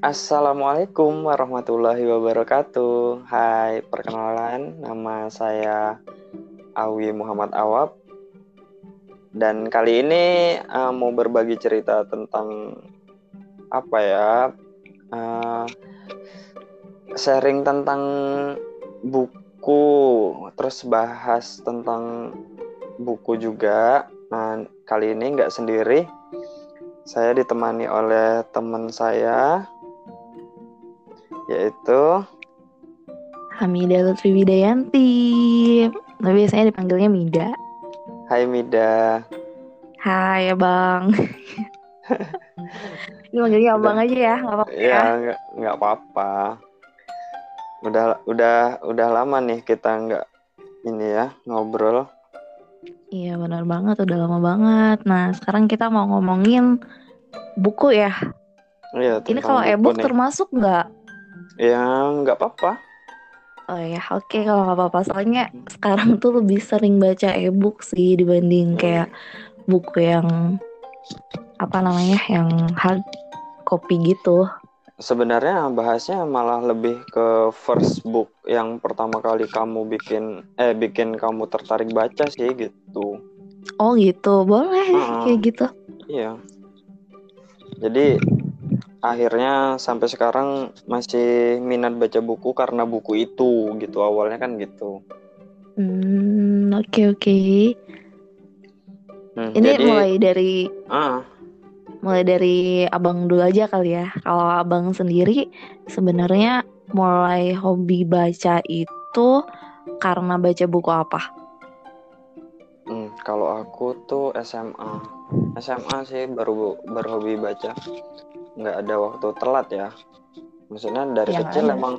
Assalamualaikum warahmatullahi wabarakatuh. Hai, perkenalan, nama saya Awi Muhammad Awab. Dan kali ini uh, mau berbagi cerita tentang apa ya? Uh, sharing tentang buku, terus bahas tentang buku juga. Nah, kali ini nggak sendiri. Saya ditemani oleh teman saya yaitu Hamidah Lutfi Widayanti. Tapi biasanya dipanggilnya Mida. Hai Mida. Hai Abang. Ini manggilnya Abang aja ya, nggak apa-apa ya. Ya, nggak apa-apa. Udah udah udah lama nih kita nggak ini ya ngobrol. Iya benar banget, udah lama banget. Nah sekarang kita mau ngomongin buku ya. Iya. Ini kalau e-book termasuk nggak? Ya nggak apa-apa. Oh ya, oke okay, kalau nggak apa-apa. Soalnya sekarang tuh lebih sering baca e-book sih dibanding kayak buku yang apa namanya, yang hard copy gitu. Sebenarnya bahasnya malah lebih ke first book yang pertama kali kamu bikin eh bikin kamu tertarik baca sih gitu. Oh gitu, boleh uh -uh. kayak gitu. Iya. Jadi akhirnya sampai sekarang masih minat baca buku karena buku itu gitu awalnya kan gitu. Hmm oke okay, oke. Okay. Hmm, Ini jadi, mulai dari ah. mulai dari abang dulu aja kali ya. Kalau abang sendiri sebenarnya mulai hobi baca itu karena baca buku apa? Hmm, kalau aku tuh SMA, SMA sih baru baru hobi baca nggak ada waktu telat ya. Maksudnya dari ya, kecil ada. emang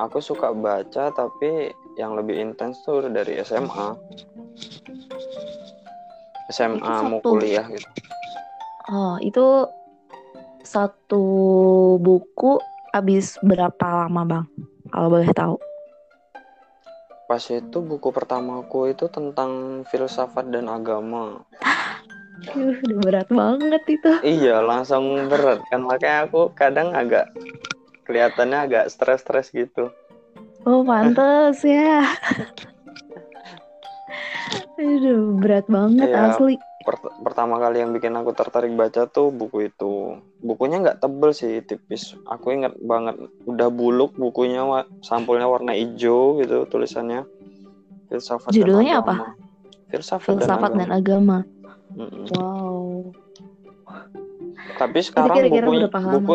aku suka baca tapi yang lebih intens tuh dari SMA SMA mau kuliah gitu. Oh itu satu buku habis berapa lama bang? Kalau boleh tahu. Pas itu buku pertamaku itu tentang filsafat dan agama Udah berat banget itu. Iya, langsung berat kan makanya aku kadang agak kelihatannya agak stres-stres gitu. Oh, pantas ya. Aduh, berat banget iya, asli. Per pertama kali yang bikin aku tertarik baca tuh buku itu. Bukunya nggak tebel sih, tipis. Aku ingat banget, udah buluk bukunya, sampulnya warna hijau gitu tulisannya. Filsafat Judulnya dan agama. apa? Filsafat, Filsafat dan agama. Dan agama. Mm-mm. Wow. Tapi sekarang kira -kira bukunya, buku,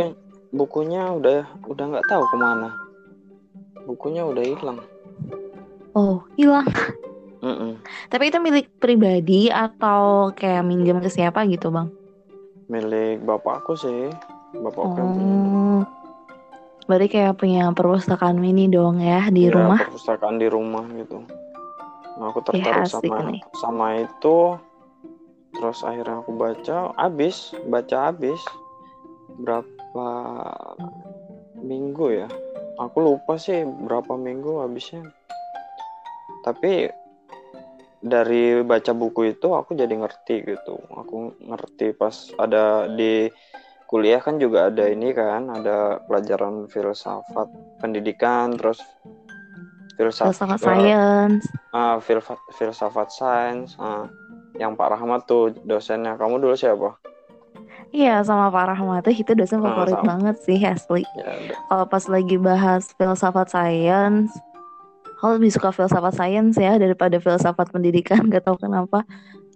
bukunya udah udah nggak tahu ke mana. Bukunya udah hilang. Oh, hilang. Mm -mm. Tapi itu milik pribadi atau kayak minjem ke siapa gitu, Bang? Milik bapakku sih. Bapakku oh. yang Berarti kayak punya perpustakaan mini dong ya di ya, rumah? perpustakaan di rumah gitu. Nah, aku tertarik ya, sama nih. sama itu terus akhirnya aku baca habis baca habis. Berapa minggu ya? Aku lupa sih berapa minggu habisnya. Tapi dari baca buku itu aku jadi ngerti gitu. Aku ngerti pas ada di kuliah kan juga ada ini kan ada pelajaran filsafat pendidikan terus filsafat, filsafat science. Uh, filsafat filsafat science uh, yang Pak Rahmat tuh dosennya. Kamu dulu siapa? Iya sama Pak Rahmat tuh itu dosen favorit sama. banget sih asli. Ya, Kalau pas lagi bahas filsafat sains, kalau lebih suka filsafat sains ya daripada filsafat pendidikan. Gak tau kenapa.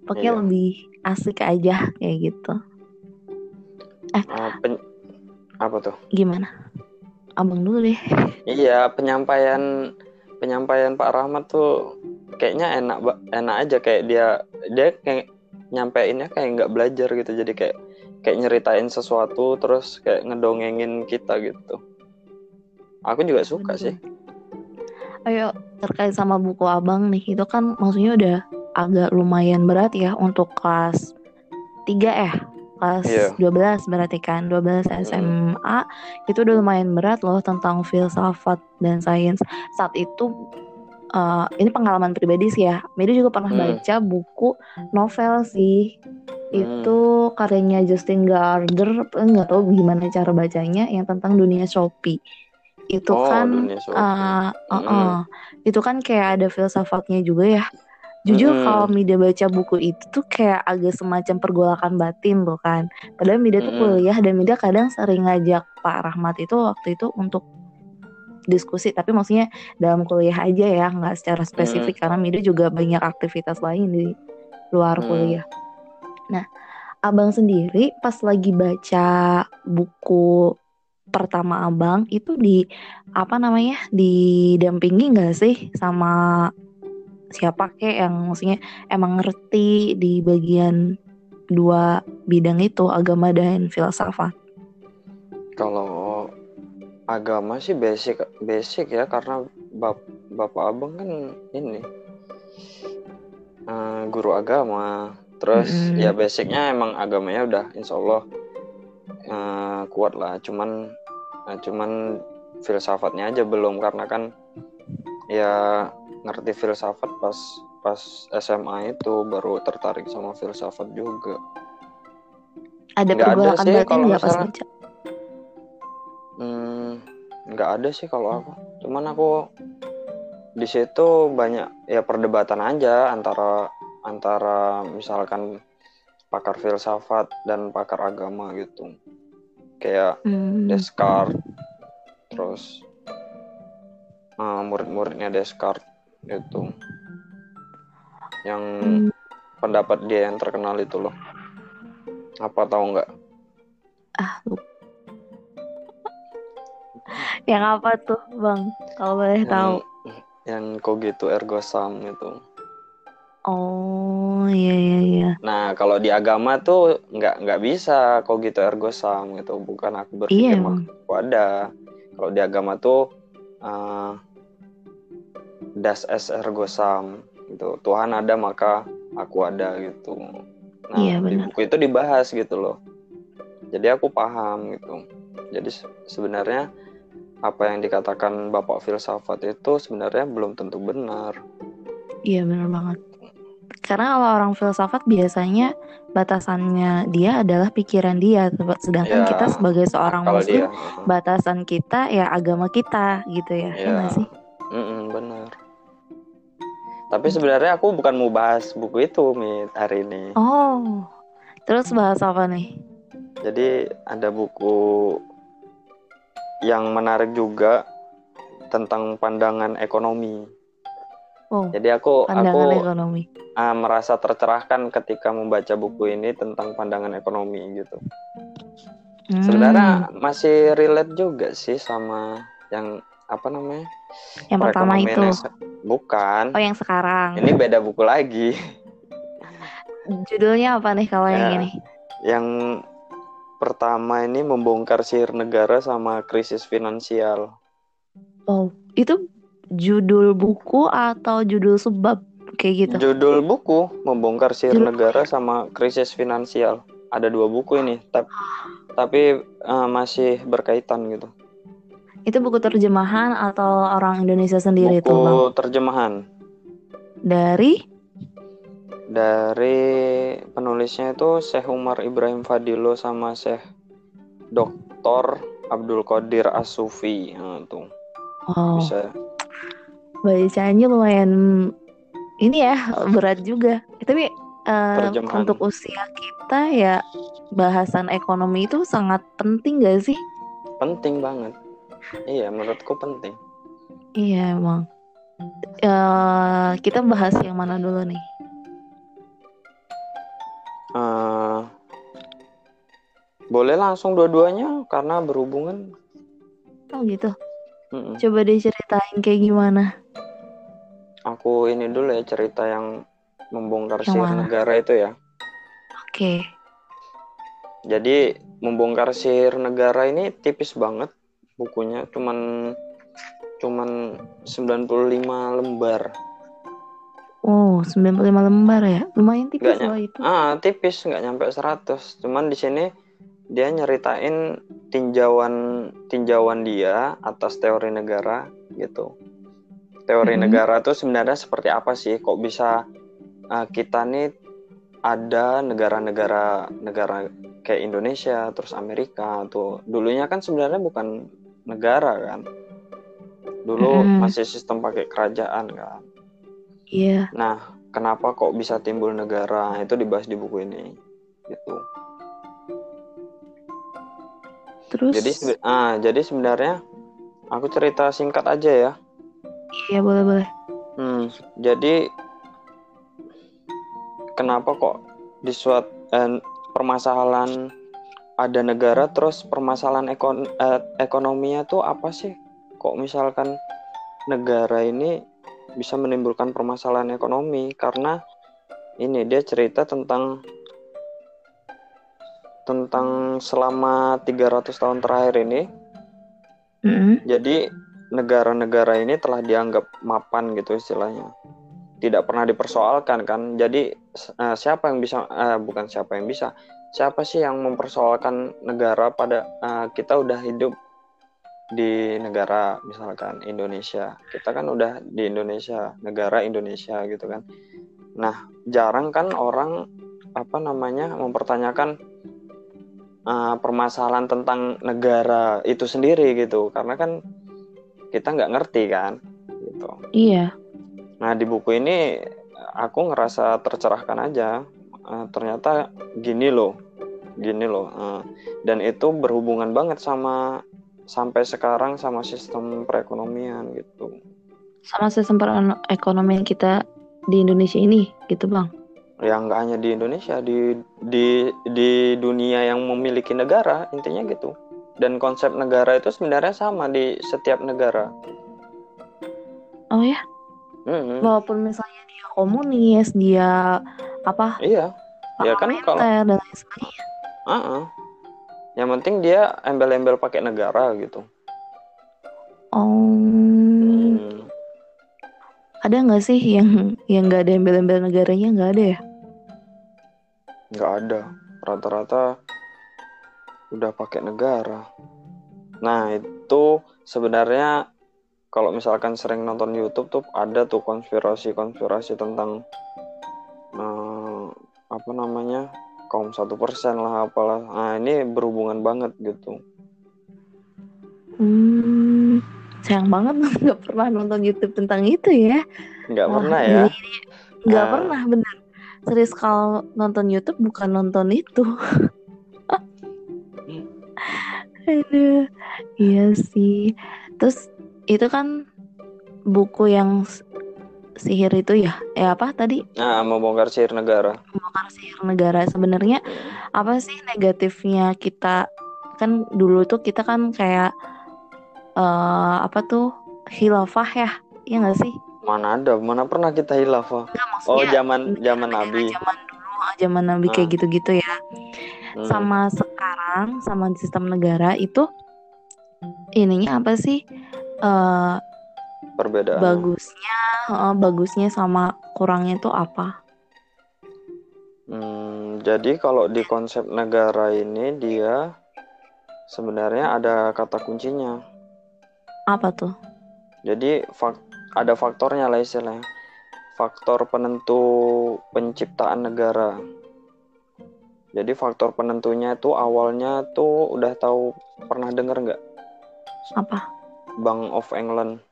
Pokoknya iya. lebih asik aja kayak gitu. Eh, uh, pen... apa tuh? Gimana? Abang dulu deh. Iya penyampaian penyampaian Pak Rahmat tuh kayaknya enak enak aja kayak dia dia kayak nyampeinnya kayak nggak belajar gitu. Jadi kayak kayak nyeritain sesuatu terus kayak ngedongengin kita gitu. Aku juga suka Betul. sih. Ayo terkait sama buku abang nih itu kan maksudnya udah agak lumayan berat ya untuk kelas 3 ya? Kelas yeah. 12 berarti kan? 12 SMA hmm. itu udah lumayan berat loh tentang filsafat dan sains. Saat itu uh, ini pengalaman pribadi sih ya. Mida juga pernah hmm. baca buku novel sih. Hmm. Itu karyanya Justin Gardner, nggak tahu gimana cara bacanya yang tentang dunia Shopee. Itu oh, kan uh, uh, uh, hmm. itu kan kayak ada filsafatnya juga ya. Jujur hmm. kalau Mida baca buku itu tuh kayak agak semacam pergolakan batin loh kan. Padahal Mida tuh kuliah dan Mida kadang sering ngajak Pak Rahmat itu waktu itu untuk diskusi tapi maksudnya dalam kuliah aja ya nggak secara spesifik hmm. karena Mida juga banyak aktivitas lain di luar hmm. kuliah. Nah, abang sendiri pas lagi baca buku pertama abang itu di apa namanya didampingi nggak sih sama siapa kek yang maksudnya emang ngerti di bagian dua bidang itu agama dan filsafat? Agama sih basic basic ya karena bap bapak abang kan ini uh, guru agama. Terus mm -hmm. ya basicnya emang agamanya udah insya Allah uh, kuat lah. Cuman uh, cuman filsafatnya aja belum karena kan ya ngerti filsafat pas pas SMA itu baru tertarik sama filsafat juga. Ada nggak ada sih kalau misalnya nggak ada sih kalau aku. Cuman aku di situ banyak ya perdebatan aja antara antara misalkan pakar filsafat dan pakar agama gitu. Kayak hmm. Descartes terus uh, murid-muridnya Descartes itu yang hmm. pendapat dia yang terkenal itu loh. Apa tahu nggak? Ah yang apa tuh bang? Kalau boleh yang, tahu. yang cogito ergo sum itu. Oh iya iya iya. Nah kalau di agama tuh nggak nggak bisa cogito ergo sum gitu. Bukan aku berpikir iya, aku ada. Kalau di agama tuh uh, das es ergo sum gitu. Tuhan ada maka aku ada gitu. Nah iya, di buku itu dibahas gitu loh. Jadi aku paham gitu. Jadi sebenarnya apa yang dikatakan Bapak filsafat itu sebenarnya belum tentu benar. Iya benar banget. Karena kalau orang filsafat biasanya batasannya dia adalah pikiran dia, sedangkan ya, kita sebagai seorang muslim dia. batasan kita ya agama kita gitu ya, ya, ya sih? Mm -mm, benar. Tapi sebenarnya aku bukan mau bahas buku itu Mit hari ini. Oh, terus bahas apa nih? Jadi ada buku yang menarik juga tentang pandangan ekonomi. Oh, Jadi aku aku ekonomi. Uh, merasa tercerahkan ketika membaca buku ini tentang pandangan ekonomi gitu. Hmm. Sebenarnya masih relate juga sih sama yang apa namanya? Yang pertama itu. Bukan. Oh, yang sekarang. Ini beda buku lagi. Judulnya apa nih kalau ya, yang ini? Yang pertama ini membongkar sihir negara sama krisis finansial. Oh, itu judul buku atau judul sebab kayak gitu? Judul buku membongkar sihir judul... negara sama krisis finansial. Ada dua buku ini, tapi tapi uh, masih berkaitan gitu. Itu buku terjemahan atau orang Indonesia sendiri buku itu? Buku terjemahan. Dari? Dari penulisnya itu Syekh Umar Ibrahim Fadilo sama Syekh Dr. Abdul Qadir Asufi nah, tuh. Oh. bisa. Bacanya lumayan ini ya berat juga. Tapi uh, untuk usia kita ya bahasan ekonomi itu sangat penting gak sih? Penting banget. Iya menurutku penting. Iya emang. Uh, kita bahas yang mana dulu nih Uh, boleh langsung dua-duanya karena berhubungan. Oh gitu. Mm -mm. Coba diceritain kayak gimana? Aku ini dulu ya cerita yang membongkar yang sihir negara itu ya. Oke. Okay. Jadi membongkar sihir negara ini tipis banget bukunya, cuman cuman 95 lembar. Oh, 95 lembar ya. Lumayan tipis loh itu. Ah, tipis, nggak nyampe 100. Cuman di sini dia nyeritain tinjauan tinjauan dia atas teori negara gitu. teori hmm. negara itu sebenarnya seperti apa sih? Kok bisa uh, kita nih ada negara-negara negara kayak Indonesia, terus Amerika tuh dulunya kan sebenarnya bukan negara kan. Dulu hmm. masih sistem pakai kerajaan kan. Iya. Yeah. Nah, kenapa kok bisa timbul negara? Itu dibahas di buku ini. Gitu. Terus Jadi ah, jadi sebenarnya aku cerita singkat aja ya. Iya, boleh, boleh. Hmm, jadi kenapa kok di suatu eh, permasalahan ada negara terus permasalahan ekon eh, ekonominya tuh apa sih? Kok misalkan negara ini bisa menimbulkan permasalahan ekonomi karena ini dia cerita tentang tentang selama 300 tahun terakhir ini. Mm-hmm. Jadi negara-negara ini telah dianggap mapan gitu istilahnya. Tidak pernah dipersoalkan kan. Jadi uh, siapa yang bisa uh, bukan siapa yang bisa. Siapa sih yang mempersoalkan negara pada uh, kita udah hidup di negara misalkan Indonesia. Kita kan udah di Indonesia negara Indonesia gitu kan. Nah jarang kan orang apa namanya mempertanyakan uh, permasalahan tentang negara itu sendiri gitu. Karena kan kita nggak ngerti kan gitu. Iya. Nah di buku ini aku ngerasa tercerahkan aja. Uh, ternyata gini loh gini loh uh, dan itu berhubungan banget sama sampai sekarang sama sistem perekonomian gitu. Sama sistem perekonomian kita di Indonesia ini gitu bang? Ya nggak hanya di Indonesia, di di di dunia yang memiliki negara intinya gitu. Dan konsep negara itu sebenarnya sama di setiap negara. Oh ya? Mm-hmm. Walaupun misalnya dia komunis, dia apa? Iya. Ya kan kalau dan lain sebagainya. Uh-uh yang penting dia embel-embel pakai negara gitu. Oh hmm. ada nggak sih yang yang nggak ada embel-embel negaranya? Nggak ada ya? Nggak ada. Rata-rata udah pakai negara. Nah itu sebenarnya kalau misalkan sering nonton YouTube tuh ada tuh konspirasi-konspirasi tentang uh, apa namanya kaum satu persen lah apalah. Nah ini berhubungan banget gitu. Hmm sayang banget nggak pernah nonton YouTube tentang itu ya. Nggak pernah ya? nggak uh, pernah bener. Serius kalau nonton YouTube bukan nonton itu. Aduh, iya sih. Terus itu kan buku yang sihir itu ya? Eh apa tadi? Nah membongkar sihir negara. Membongkar sihir negara. Sebenarnya apa sih negatifnya kita? Kan dulu tuh kita kan kayak uh, apa tuh? Hilafah ya? Ya nggak sih? Mana ada? Mana pernah kita hilafah oh zaman zaman nabi. zaman dulu ah, zaman nabi kayak ah. gitu-gitu ya. Hmm. sama sekarang sama sistem negara itu ininya apa sih? Uh, perbedaan bagusnya uh, bagusnya sama kurangnya itu apa? Hmm, jadi kalau di konsep negara ini dia sebenarnya ada kata kuncinya. Apa tuh? Jadi fak ada faktornya lah istilahnya. Faktor penentu penciptaan negara. Jadi faktor penentunya itu awalnya tuh udah tahu pernah dengar nggak? Apa? Bank of England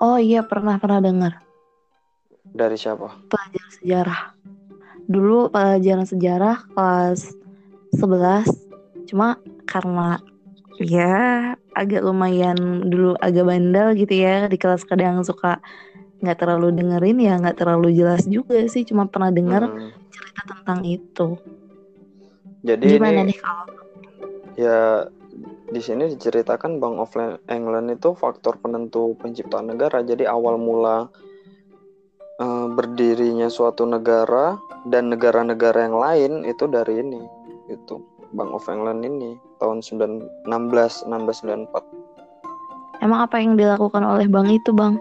Oh iya pernah pernah dengar. Dari siapa? Pelajaran sejarah. Dulu pelajaran sejarah kelas 11 cuma karena ya agak lumayan dulu agak bandel gitu ya di kelas kadang suka nggak terlalu dengerin ya nggak terlalu jelas juga sih cuma pernah dengar hmm. cerita tentang itu. Jadi gimana ini, nih kalau ya di sini diceritakan Bank of England itu faktor penentu penciptaan negara. Jadi awal mula uh, berdirinya suatu negara dan negara-negara yang lain itu dari ini, itu Bank of England ini tahun 16 1694. Emang apa yang dilakukan oleh bank itu, Bang?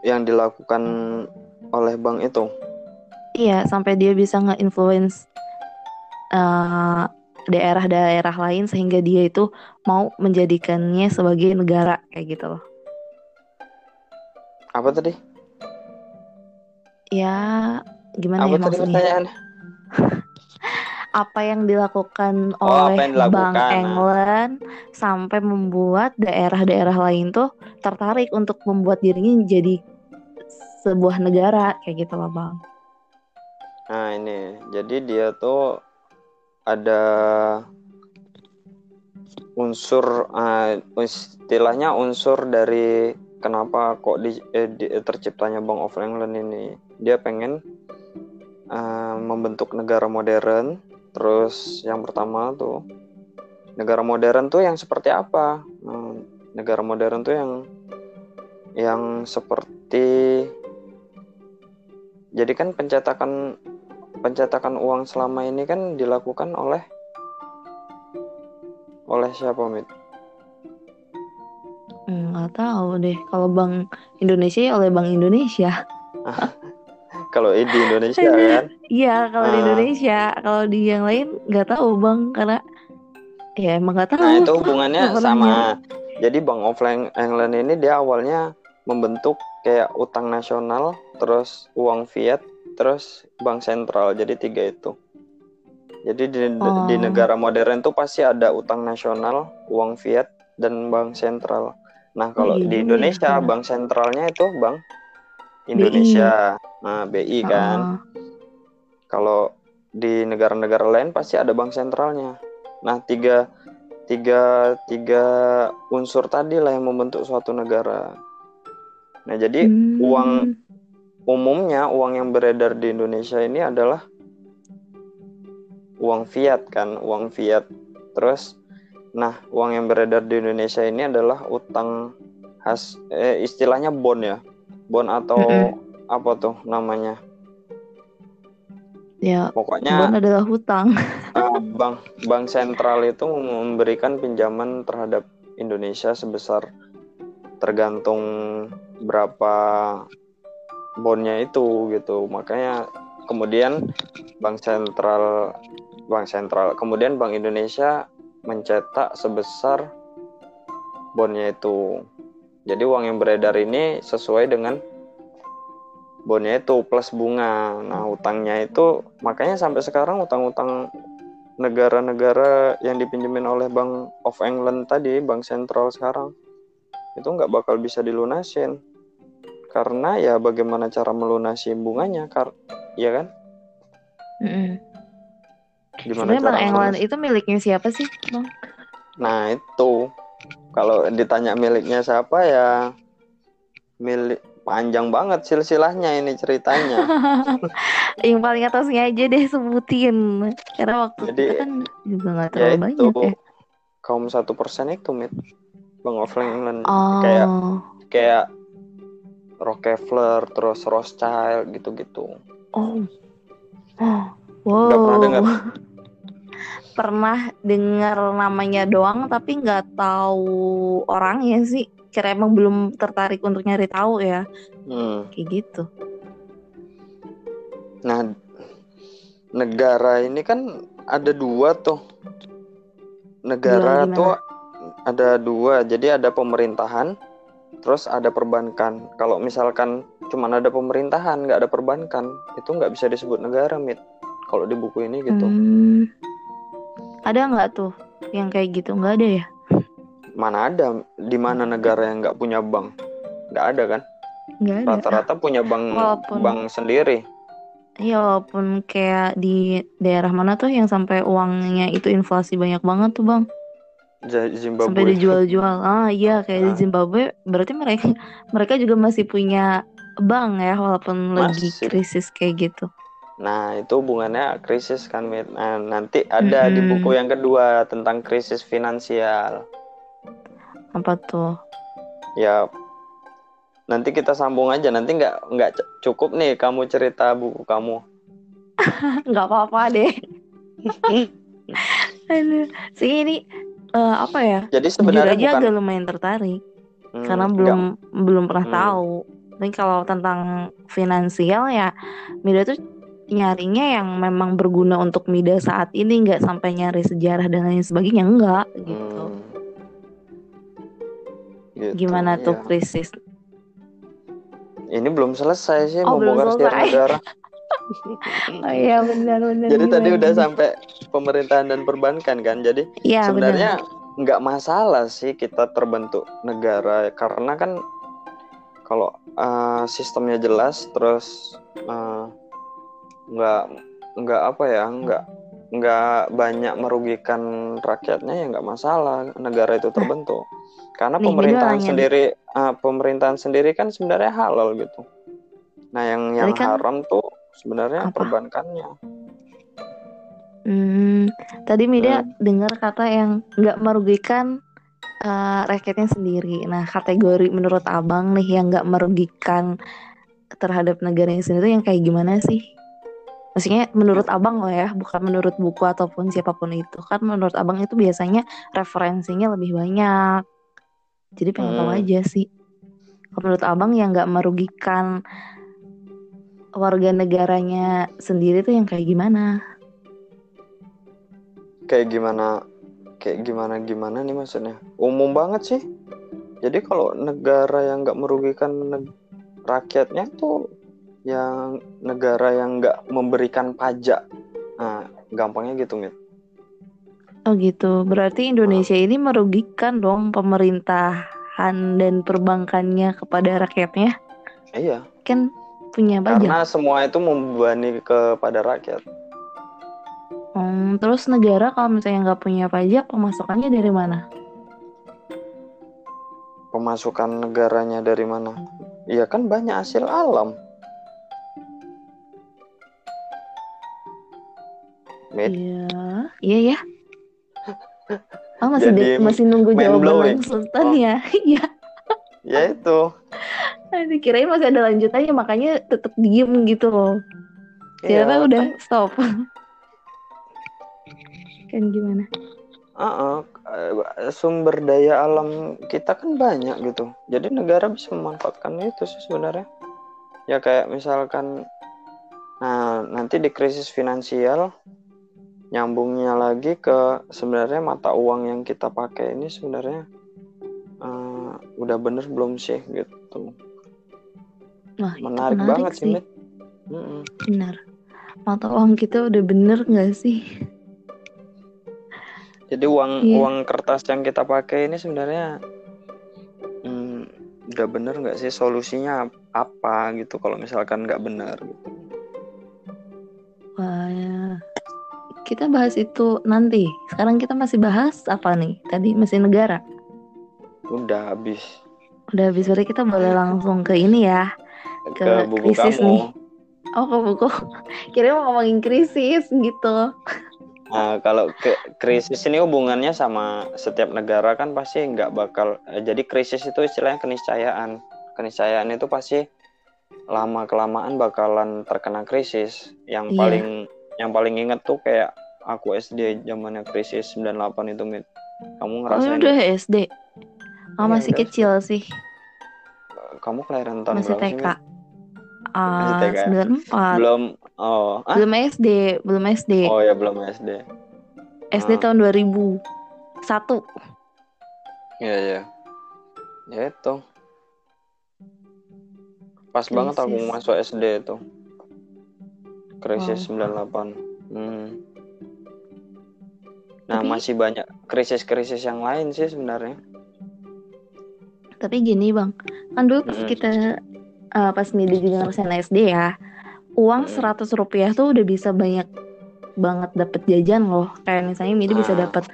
Yang dilakukan oleh bank itu? Iya, sampai dia bisa nge-influence uh, daerah-daerah lain sehingga dia itu mau menjadikannya sebagai negara kayak gitu loh. Apa tadi? Ya, gimana Apa ya tadi maksudnya? apa yang dilakukan Oh, oleh yang dilakukan, Bank nah. England sampai membuat daerah-daerah lain tuh tertarik untuk membuat dirinya jadi sebuah negara kayak gitu loh bang. Nah ini, jadi dia tuh ada unsur uh, istilahnya unsur dari kenapa kok di, eh, di, terciptanya Bank of England ini. Dia pengen uh, membentuk negara modern. Terus yang pertama tuh negara modern tuh yang seperti apa? Hmm, negara modern tuh yang yang seperti jadi kan pencetakan pencetakan uang selama ini kan dilakukan oleh oleh siapa mit? Hmm, nggak tahu deh. Kalau Bank Indonesia ya oleh Bank Indonesia. kalau di Indonesia kan? Iya kalau di Ah. Indonesia. Kalau di yang lain nggak tahu bang karena ya emang nggak tahu. Nah itu hubungannya sama. Jadi Bank of Eng- England ini dia awalnya membentuk kayak utang nasional, terus uang fiat, terus bank sentral. Jadi tiga itu. Jadi di, Oh. di negara modern tuh pasti ada utang nasional, uang fiat, dan bank sentral. Nah kalau iya di Indonesia benar. bank sentralnya itu Bank Indonesia, nah BI kan. Ah, Kalau di negara-negara lain pasti ada bank sentralnya. Nah, tiga, tiga, tiga unsur tadi lah yang membentuk suatu negara. Nah, jadi hmm. uang umumnya uang yang beredar di Indonesia ini adalah uang fiat kan, uang fiat. Terus, nah uang yang beredar di Indonesia ini adalah utang khas, eh, istilahnya bond ya, bond atau Mm-mm. apa tuh namanya? Ya, Pokoknya bond adalah hutang. Uh, bank bank sentral itu memberikan pinjaman terhadap Indonesia sebesar tergantung berapa bondnya itu gitu. Makanya kemudian bank sentral bank sentral kemudian bank Indonesia mencetak sebesar bondnya itu. Jadi uang yang beredar ini sesuai dengan bondnya itu plus bunga. Nah utangnya itu makanya sampai sekarang utang-utang negara-negara yang dipinjemin oleh Bank of England tadi, Bank Sentral sekarang, itu nggak bakal bisa dilunasin. Karena ya bagaimana cara melunasi bunganya, kar ya kan? Mm-mm. Gimana Sebenarnya cara England melunasi? itu miliknya siapa sih, Bang? Nah itu, kalau ditanya miliknya siapa ya milik panjang banget silsilahnya ini ceritanya. Yang paling atasnya aja deh sebutin. Karena waktu Jadi, kita kan juga nggak ya terlalu itu banyak ya. kaum satu persen itu, mit Bank of England Oh, kayak kayak Rockefeller terus Rothschild gitu-gitu. oh, oh, Nggak pernah wow. dengar? Pernah dengar namanya doang, tapi nggak tahu orangnya sih. Kira emang belum tertarik untuk nyari tahu ya, Hmm. kayak gitu. Nah, negara ini kan ada dua tuh. Negara tuh ada dua. Jadi ada pemerintahan, terus ada perbankan. Kalau misalkan cuman ada pemerintahan, nggak ada perbankan, itu nggak bisa disebut negara, mit. Kalau di buku ini gitu. Hmm, ada nggak tuh yang kayak gitu? Nggak ada ya? Mana ada? Di mana negara yang nggak punya bank? Nggak ada kan? Nggak ada. Rata-rata punya bank Walaupun- bank sendiri. Iya, walaupun kayak di daerah mana tuh yang sampai uangnya itu inflasi banyak banget tuh bang, Zimbabwe. sampai dijual-jual. Ah iya, kayak di Ah. Zimbabwe, berarti mereka mereka juga masih punya bank ya, walaupun lagi Masih. krisis kayak gitu. Nah, itu hubungannya krisis kan. Nah, nanti ada di Mm-mm. buku yang kedua tentang krisis finansial. Apa tuh? Ya, nanti kita sambung aja. Nanti nggak nggak cukup nih kamu cerita buku kamu. Nggak apa-apa deh. Aduh, sih ini eh, apa ya? Jadi Jujur sebenarnya aja bukan agak lumayan tertarik Hmm, karena belum belum pernah Hmm. tahu. Tapi kalau tentang finansial ya, Mida tuh nyarinya yang memang berguna untuk Mida saat ini nggak sampai nyari sejarah dan lain sebagainya enggak gitu. Hmm. gitu Gimana tuh iya. krisis? Ini belum selesai sih oh, membongkar sejarah negara. Oh iya benar benar. Jadi tadi udah sampai pemerintahan dan perbankan kan. Jadi ya, sebenarnya nggak masalah sih kita terbentuk negara karena kan kalau uh, sistemnya jelas terus uh, nggak nggak apa ya nggak nggak banyak merugikan rakyatnya ya nggak masalah negara itu terbentuk karena Nih, pemerintahan sendiri uh, pemerintahan sendiri kan sebenarnya halal gitu nah yang yang kan, haram tuh sebenarnya apa? perbankannya. Hmm, tadi media hmm. dengar kata yang nggak merugikan uh, rakyatnya sendiri. Nah kategori menurut abang nih yang nggak merugikan terhadap negaranya sendiri yang kayak gimana sih? Maksudnya menurut abang loh ya bukan menurut buku ataupun siapa pun itu. Kan menurut abang itu biasanya referensinya lebih banyak. Jadi pengen hmm. tahu aja sih. Menurut abang yang nggak merugikan warga negaranya sendiri tuh yang kayak gimana kayak gimana kayak gimana gimana nih maksudnya umum banget sih jadi kalau negara yang nggak merugikan rakyatnya tuh yang negara yang nggak memberikan pajak. Nah, gampangnya gitu, Mit. Oh gitu. Berarti Indonesia nah. ini merugikan dong pemerintahan dan perbankannya kepada rakyatnya? Iya. Kan punya pajak. Karena semua itu membebani kepada rakyat. Hmm, terus negara kalau misalnya nggak punya pajak, pemasukannya dari mana? Pemasukan negaranya dari mana? Iya kan banyak hasil alam. Iya, iya ya. Oh masih de- masih nunggu jawaban Sultan oh. ya? Iya. ya itu. Aduh, kirain masih ada lanjutannya makanya tetap diem gitu loh. Ternyata ya, udah stop. kan gimana? Uh -uh, sumber daya alam kita kan banyak gitu. Jadi negara bisa memanfaatkan itu sih sebenarnya. Ya kayak misalkan nah nanti di krisis finansial nyambungnya lagi ke sebenarnya mata uang yang kita pakai ini sebenarnya uh, udah bener belum sih gitu. Nah, menarik, menarik banget sih, Mit. Mm -mm. Benar. Mata uang kita udah bener nggak sih? Jadi uang yeah. uang kertas yang kita pakai ini sebenarnya hmm, udah bener nggak sih solusinya apa gitu kalau misalkan nggak benar gitu. Wah, ya kita bahas itu nanti. Sekarang kita masih bahas apa nih? Tadi masih negara. Udah habis. Udah habis berarti kita boleh langsung ke ini ya. Ke, ke buku krisis kamu. nih. Oh ke buku. Kira mau ngomongin krisis gitu. Nah, kalau ke krisis ini hubungannya sama setiap negara kan pasti nggak bakal. Eh, jadi krisis itu istilahnya keniscayaan. Keniscayaan itu pasti lama kelamaan bakalan terkena krisis. Yang yeah. paling yang paling inget tuh kayak aku SD zamannya krisis 98 itu mit kamu ngerasain oh, udah SD oh, ya, masih kecil sih kamu kelahiran tahun masih berapa TK. sih Uh, TK ya? Belum oh ah? belum SD, belum SD. Oh ya belum SD. SD ah. tahun 2001. Iya ya. Ya itu. Pas Krisis. banget aku masuk SD itu krisis wow. 98 hmm. nah tapi, masih banyak krisis-krisis yang lain sih sebenarnya tapi gini bang kan dulu pas hmm. kita uh, pas media juga ngerasain SD ya uang seratus hmm. rupiah tuh udah bisa banyak banget dapet jajan loh kayak misalnya Midi ah. bisa dapet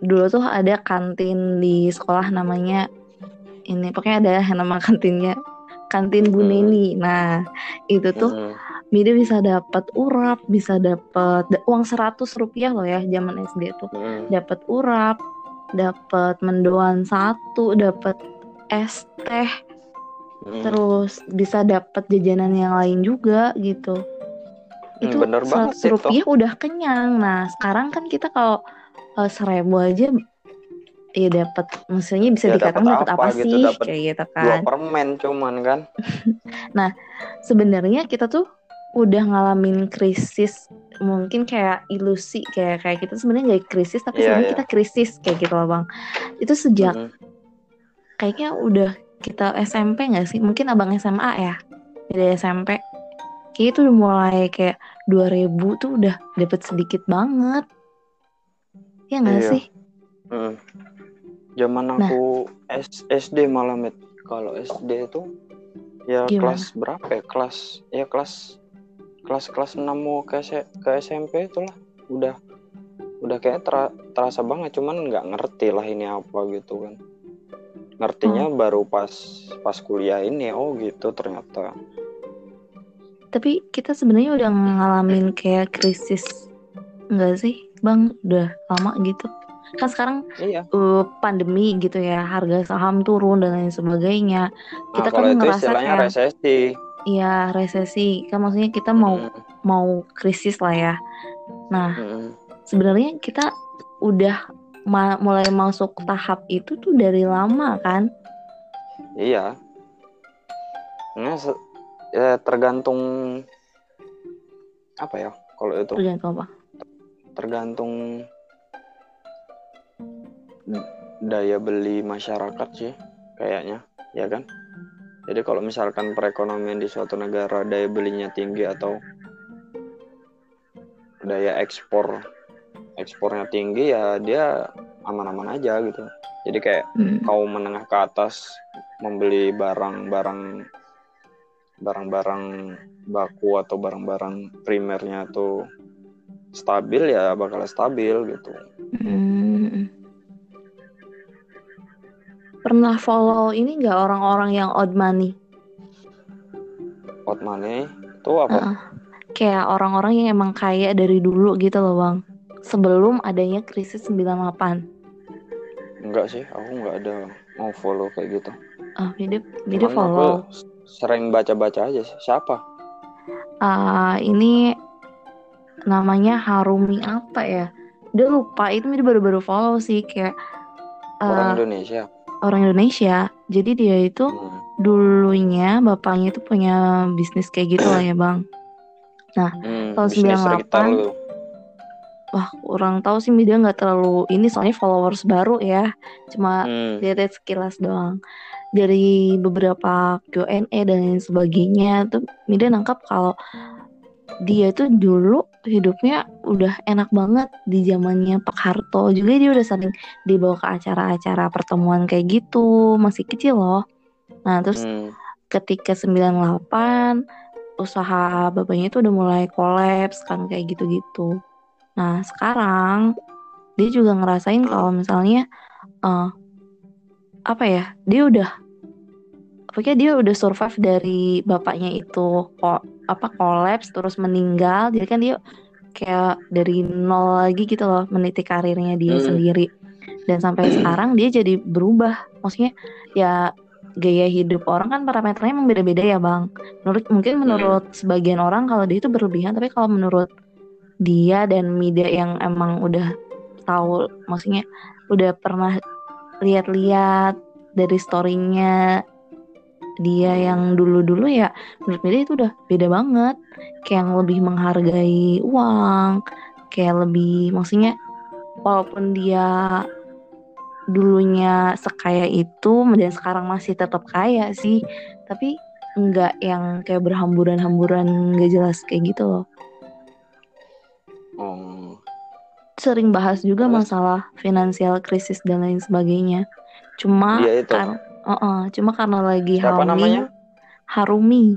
dulu tuh ada kantin di sekolah namanya ini pokoknya ada nama kantinnya kantin Bu hmm. Neni nah itu tuh hmm Mida bisa dapat urap, bisa dapat uang seratus rupiah loh ya zaman SD tuh. Dapat urap, dapat mendoan satu, dapat es teh. Hmm. Terus bisa dapat jajanan yang lain juga gitu. Hmm, itu seratus rupiah itu. udah kenyang. Nah sekarang kan kita kalau uh, seribu aja ya dapat maksudnya bisa ya, dikatakan dapat apa, apa gitu, sih dapet kayak gitu kan dua permen cuman kan nah sebenarnya kita tuh udah ngalamin krisis mungkin kayak ilusi kayak kayak kita sebenarnya nggak krisis tapi yeah, sebenarnya yeah. kita krisis kayak gitu loh bang itu sejak mm -hmm. kayaknya udah kita SMP nggak sih mungkin abang SMA ya dari SMP kayak itu udah mulai kayak 2000 tuh udah dapet sedikit banget ya nggak iya. sih mm. zaman nah. aku nah. SD malah met kalau SD itu ya Gimana? kelas berapa ya kelas ya kelas kelas kelas 6 mau ke ke SMP itulah udah udah kayak ter, terasa banget cuman nggak ngerti lah ini apa gitu kan ngertinya hmm. baru pas pas kuliah ini oh gitu ternyata tapi kita sebenarnya udah ngalamin kayak krisis enggak sih bang udah lama gitu kan sekarang iya. uh, pandemi gitu ya harga saham turun dan lain sebagainya kita nah, kan ngerasa kayak resesi Iya resesi kan maksudnya kita mau hmm. mau krisis lah ya. Nah hmm. sebenarnya kita udah ma mulai masuk tahap itu tuh dari lama kan? Iya. Nah ya, tergantung apa ya kalau itu? Tergantung apa? Tergantung daya beli masyarakat sih kayaknya, ya kan? Jadi kalau misalkan perekonomian di suatu negara daya belinya tinggi atau daya ekspor ekspornya tinggi ya dia aman-aman aja gitu. Jadi kayak hmm. kaum menengah ke atas membeli barang-barang barang-barang baku atau barang-barang primernya tuh stabil ya bakal stabil gitu. Hmm pernah follow ini nggak orang-orang yang odd money? Odd money itu apa? Uh, kayak orang-orang yang emang kaya dari dulu gitu loh bang. Sebelum adanya krisis 98. Enggak sih, aku nggak ada mau follow kayak gitu. Oh, video video follow. Aku sering baca-baca aja sih. Siapa? Uh, ini namanya Harumi apa ya? Dia lupa itu dia baru-baru follow sih kayak uh, orang Indonesia orang Indonesia. Jadi dia itu hmm. dulunya bapaknya itu punya bisnis kayak gitu lah ya bang. Nah hmm, tahun sembilan delapan, wah kurang tahu sih dia nggak terlalu ini soalnya followers baru ya, cuma hmm. lihat sekilas doang. Dari beberapa Q&A dan lain sebagainya tuh media nangkap kalau dia tuh dulu hidupnya udah enak banget di zamannya Pak Harto juga dia udah sering dibawa ke acara-acara pertemuan kayak gitu masih kecil loh nah terus hmm. ketika 98 usaha bapaknya itu udah mulai kolaps kan kayak gitu-gitu nah sekarang dia juga ngerasain kalau misalnya uh, apa ya dia udah pokoknya dia udah survive dari bapaknya itu kok apa kolaps terus meninggal. Jadi kan dia kayak dari nol lagi gitu loh meniti karirnya dia hmm. sendiri. Dan sampai sekarang dia jadi berubah. Maksudnya ya gaya hidup orang kan parameternya emang beda-beda ya bang. Menurut mungkin menurut hmm. sebagian orang kalau dia itu berlebihan tapi kalau menurut dia dan media yang emang udah tahu maksudnya udah pernah lihat-lihat dari storynya dia yang dulu-dulu ya menurut dia itu udah beda banget. Kayak yang lebih menghargai uang kayak lebih maksudnya walaupun dia dulunya sekaya itu dan sekarang masih tetap kaya sih tapi nggak yang kayak berhamburan-hamburan nggak jelas kayak gitu loh oh. sering bahas juga masalah finansial krisis dan lain sebagainya cuma ya, kan Uh -uh, cuma karena lagi Siapa hamil. namanya? Harumi.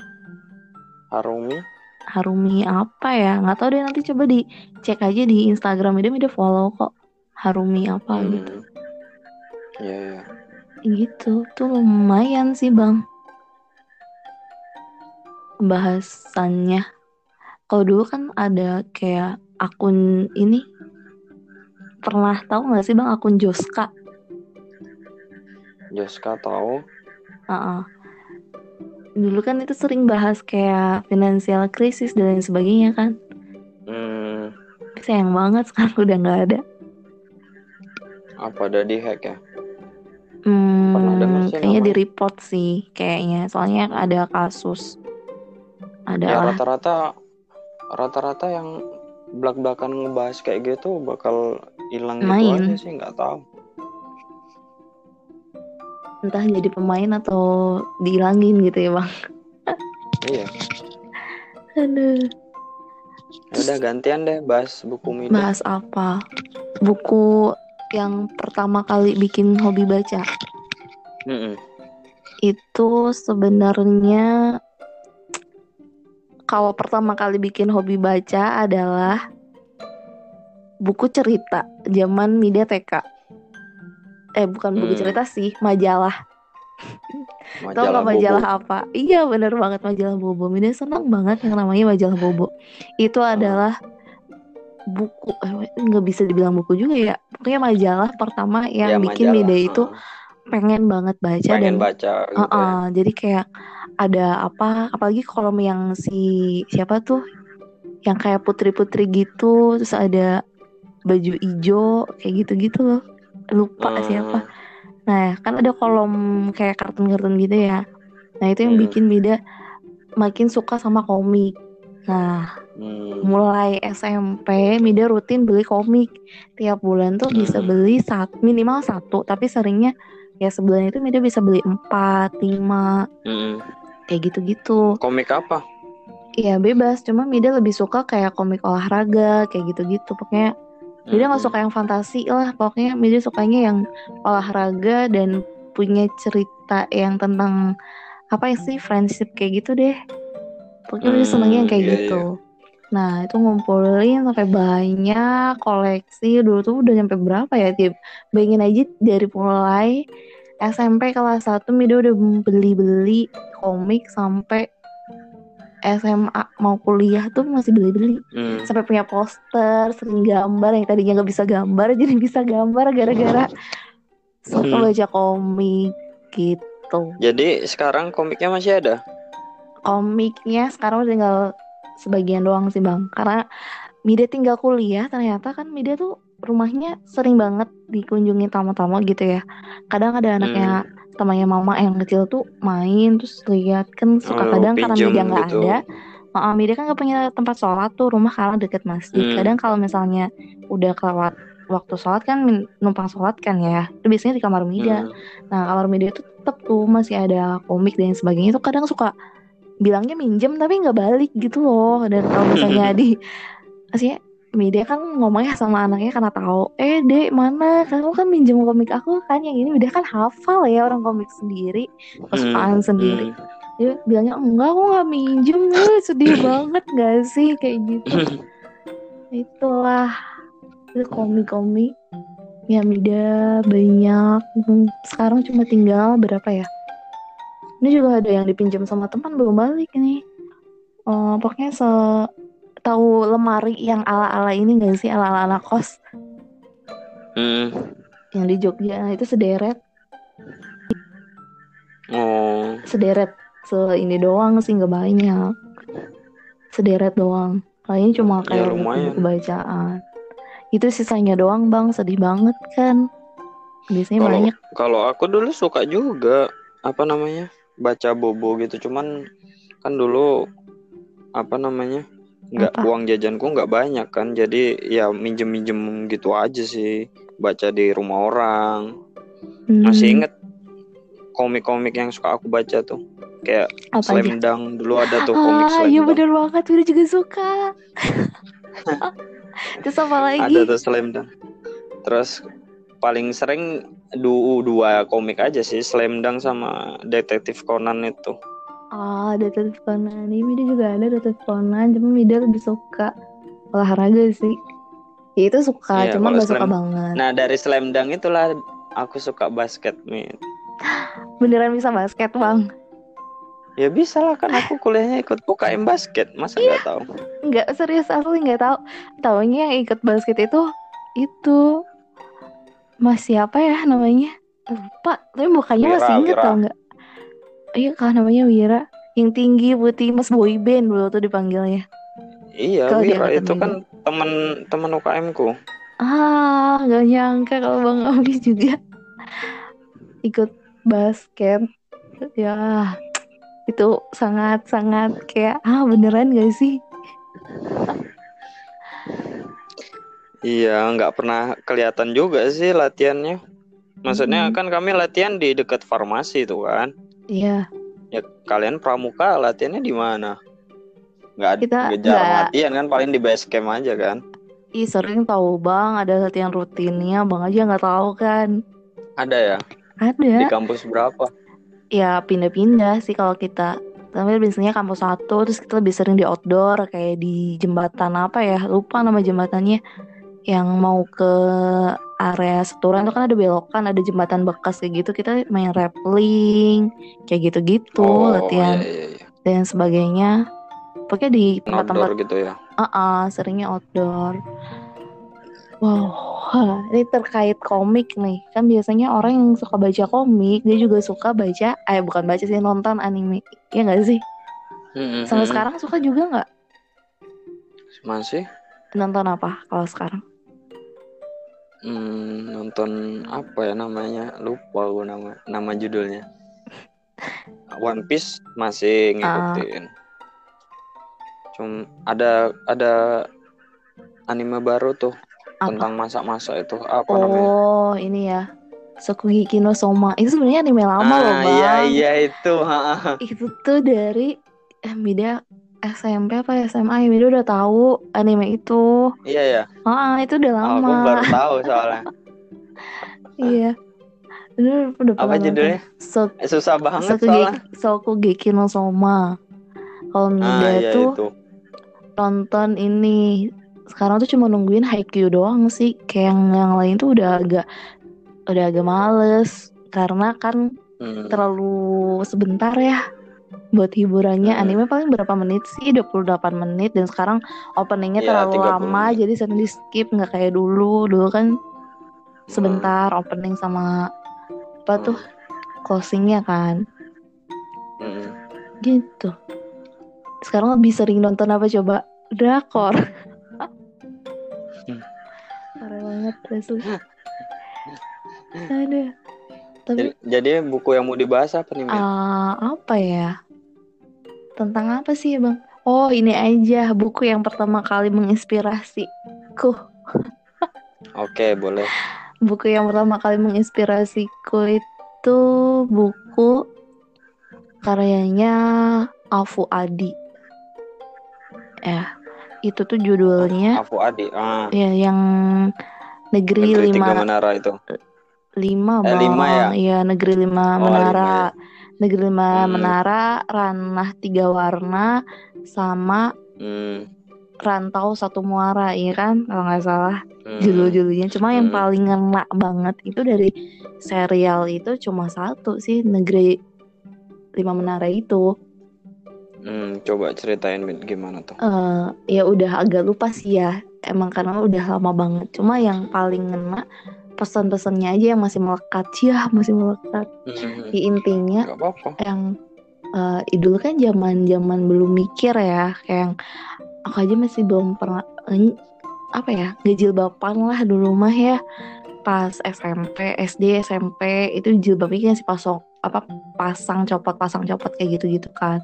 Harumi? Harumi apa ya? Nggak tahu deh nanti coba dicek aja di Instagram dia dia follow kok. Harumi apa hmm. gitu. Iya, yeah. Gitu. Tuh lumayan sih, Bang. Bahasannya. Kalau dulu kan ada kayak akun ini pernah tahu nggak sih bang akun Joska Jessica tahu. Uh -uh. Dulu kan itu sering bahas kayak finansial krisis dan lain sebagainya kan. Hmm. Sayang banget sekarang udah nggak ada. Apa ada di hack ya? Hmm, Pernah kayaknya di report sih kayaknya. Soalnya ada kasus. Ada ya rata-rata rata-rata yang belak-belakan ngebahas kayak gitu bakal hilang gitu aja sih nggak tahu. Entah jadi pemain atau dihilangin gitu ya bang. Iya. Aduh. Ya udah gantian deh bahas buku Mida bahas apa? Buku yang pertama kali bikin hobi baca. Mm -mm. itu sebenarnya kalau pertama kali bikin hobi baca adalah buku cerita zaman media TK. Eh bukan buku hmm. cerita sih, majalah. Majalah, Tau majalah apa? Iya bener banget majalah Bobo. Media senang banget yang namanya majalah Bobo. Itu adalah buku eh, nggak bisa dibilang buku juga ya. Pokoknya majalah pertama yang ya, bikin media itu pengen banget baca pengen dan baca gitu uh -uh, jadi kayak ada apa apalagi kolom yang si siapa tuh yang kayak putri-putri gitu terus ada baju ijo kayak gitu-gitu loh lupa hmm. siapa nah kan ada kolom kayak kartun-kartun gitu ya nah itu yang hmm. bikin beda makin suka sama komik nah hmm. mulai SMP Mida rutin beli komik tiap bulan tuh hmm. bisa beli satu minimal satu tapi seringnya ya sebulan itu Mida bisa beli empat lima hmm kayak gitu-gitu. Komik apa? Iya bebas, cuma Mida lebih suka kayak komik olahraga kayak gitu-gitu. Pokoknya Mida nggak hmm. suka yang fantasi lah. Pokoknya Mida sukanya yang olahraga dan punya cerita yang tentang apa ya sih friendship kayak gitu deh. Pokoknya Mida senangnya yang kayak hmm, iya, gitu. Iya. Nah itu ngumpulin sampai banyak koleksi dulu tuh udah nyampe berapa ya tiap bayangin aja dari mulai SMP kelas 1 Mida udah beli-beli komik sampai SMA mau kuliah tuh masih beli-beli hmm. sampai punya poster sering gambar yang tadinya nggak bisa gambar jadi bisa gambar gara-gara suka hmm. baca komik gitu jadi sekarang komiknya masih ada komiknya sekarang tinggal sebagian doang sih bang karena Mida tinggal kuliah ternyata kan Mida tuh rumahnya sering banget dikunjungi tamu-tamu gitu ya. Kadang ada anaknya hmm. temannya mama yang kecil tuh main terus lihat kan suka oh, kadang karena media nggak gitu. ada. Uh, media kan nggak punya tempat sholat tuh rumah karena deket masjid. Hmm. Kadang kalau misalnya udah kelewat waktu sholat kan numpang sholat kan ya. Itu biasanya di kamar media. Hmm. Nah kamar media itu tetap tuh masih ada komik dan sebagainya. Itu kadang suka bilangnya minjem tapi nggak balik gitu loh. Dan kalau misalnya di maksudnya Media kan ngomongnya sama anaknya karena tahu eh dek mana? Kamu kan minjem komik aku kan yang ini. Udah kan hafal ya orang komik sendiri kesukaan hmm. sendiri. hmm. dia bilangnya enggak aku nggak minjem nih sedih banget gak sih? Kayak gitu. Itulah. Itu komik-komik ya Mida banyak. Sekarang cuma tinggal berapa ya? Ini juga ada yang dipinjam sama teman belum balik nih. Uh, pokoknya se tahu lemari yang ala-ala ini gak sih? Ala-ala kos. Hmm. yang di Jogja. Nah, itu sederet. Oh. Sederet. Se ini doang sih nggak banyak. Sederet doang. Lainnya cuma ya, kayak ya, buku bacaan. Itu sisanya doang bang. Sedih banget kan? Biasanya kalo, banyak. kalau aku dulu suka juga apa namanya baca bobo gitu. Cuman kan dulu apa namanya nggak uang jajanku nggak banyak kan jadi ya minjem minjem gitu aja sih baca di rumah orang. Hmm. masih inget komik-komik yang suka aku baca tuh kayak Apa Slam Dunk dulu ada tuh komik ah, Slam iya bener banget udah juga suka. Terus apa lagi? ada tuh Slam Dunk. Terus paling sering du dua komik aja sih Slam Dunk sama Detektif Conan itu Oh, detektif Conan. Ini Mida juga ada detektif Conan, cuma Mida lebih suka olahraga sih. Ya itu suka, yeah, cuma gak suka banget. Nah, dari slam dunk itulah aku suka basket, nih. Beneran bisa basket, Bang? Ya bisa lah kan aku kuliahnya ikut UKM basket, masa nggak tahu? Nggak serius asli nggak tahu. Taunya yang ikut basket itu itu masih apa ya namanya? Lupa, tapi mukanya masih inget tau nggak? Iya kan namanya Wira yang tinggi putih mas boy band dulu tuh dipanggilnya iya kalo Wira itu kan teman teman UKM ku ah gak nyangka kalau bang Abis juga ikut basket ya itu sangat sangat kayak ah beneran gak sih Iya, nggak pernah kelihatan juga sih latihannya. Maksudnya hmm. kan kami latihan di dekat farmasi itu kan. Iya. Ya kalian pramuka latihannya di mana? Nggak ada jarang latihan kan paling di base camp aja kan. Ih sering tahu bang ada latihan rutinnya bang aja nggak tahu kan. Ada ya? Ada. Di kampus berapa? Ya pindah-pindah sih kalau kita. Tapi biasanya kampus satu terus kita lebih sering di outdoor kayak di jembatan apa ya lupa nama jembatannya yang mau ke area Seturan itu kan ada belokan, ada jembatan bekas kayak gitu. Kita main rappelling, kayak gitu-gitu, oh, latihan iya, iya, iya. dan sebagainya. Pokoknya di tempat-tempat gitu ya. Uh -uh, seringnya outdoor. Wow, ini terkait komik nih. Kan biasanya orang yang suka baca komik, dia juga suka baca, eh bukan baca sih, nonton anime. Iya gak sih? Mm -hmm. Sampai sekarang suka juga nggak? Masih. Nonton apa kalau sekarang? Hmm, nonton apa ya namanya? Lupa gue nama nama judulnya. One Piece masih ngikutin. Uh. Cum ada ada anime baru tuh apa? tentang masak-masak itu apa oh, namanya? Oh, ini ya. Sokugi no Soma. Itu sebenarnya anime lama ah, loh, Bang. Iya, iya itu, Itu tuh dari eh beda SMP apa SMA ya Mido udah tahu anime itu. Iya ya. Ah itu udah lama. Oh, aku baru tahu soalnya. iya. Udah, udah apa judulnya? So, Susah banget Soku soalnya. Sokugeki no Soma. Kalau ah, iya, tuh itu. nonton ini sekarang tuh cuma nungguin Haikyuu doang sih. Kayak yang, yang lain tuh udah agak udah agak males karena kan hmm. terlalu sebentar ya buat hiburannya hmm. anime paling berapa menit sih 28 menit dan sekarang openingnya ya, terlalu lama menit. jadi sering di skip nggak kayak dulu dulu kan sebentar hmm. opening sama apa hmm. tuh closingnya kan hmm. gitu sekarang lebih sering nonton apa coba drakor hmm. parah banget ada tapi jadi, jadi buku yang mau dibahas apa nih uh, apa ya tentang apa sih bang? Oh ini aja buku yang pertama kali menginspirasiku. Oke boleh. Buku yang pertama kali menginspirasiku itu buku karyanya Afu Adi. Ya, itu tuh judulnya. Afu Adi. Ah. Ya, yang negeri, negeri lima. Tiga menara itu. Lima eh, bang. Lima ya. Iya negeri lima oh, menara. Lima, ya Negeri Lima hmm. Menara, Ranah Tiga Warna, sama hmm. Rantau Satu Muara, iya kan? Kalau nggak salah hmm. judul-judulnya. Cuma hmm. yang paling ngena banget itu dari serial itu cuma satu sih, Negeri Lima Menara itu. Hmm, coba ceritain gimana tuh? Uh, ya udah agak lupa sih ya, emang karena udah lama banget. Cuma yang paling ngena pesan-pesannya aja yang masih melekat. Ya masih melekat. Mm-hmm. di intinya yang uh, dulu kan zaman zaman belum mikir ya kayak yang aku aja masih belum pernah uh, apa ya bapan lah dulu mah ya. Pas SMP SD SMP itu jilbabnya sih? Pasang apa pasang copot pasang copot kayak gitu gitu kan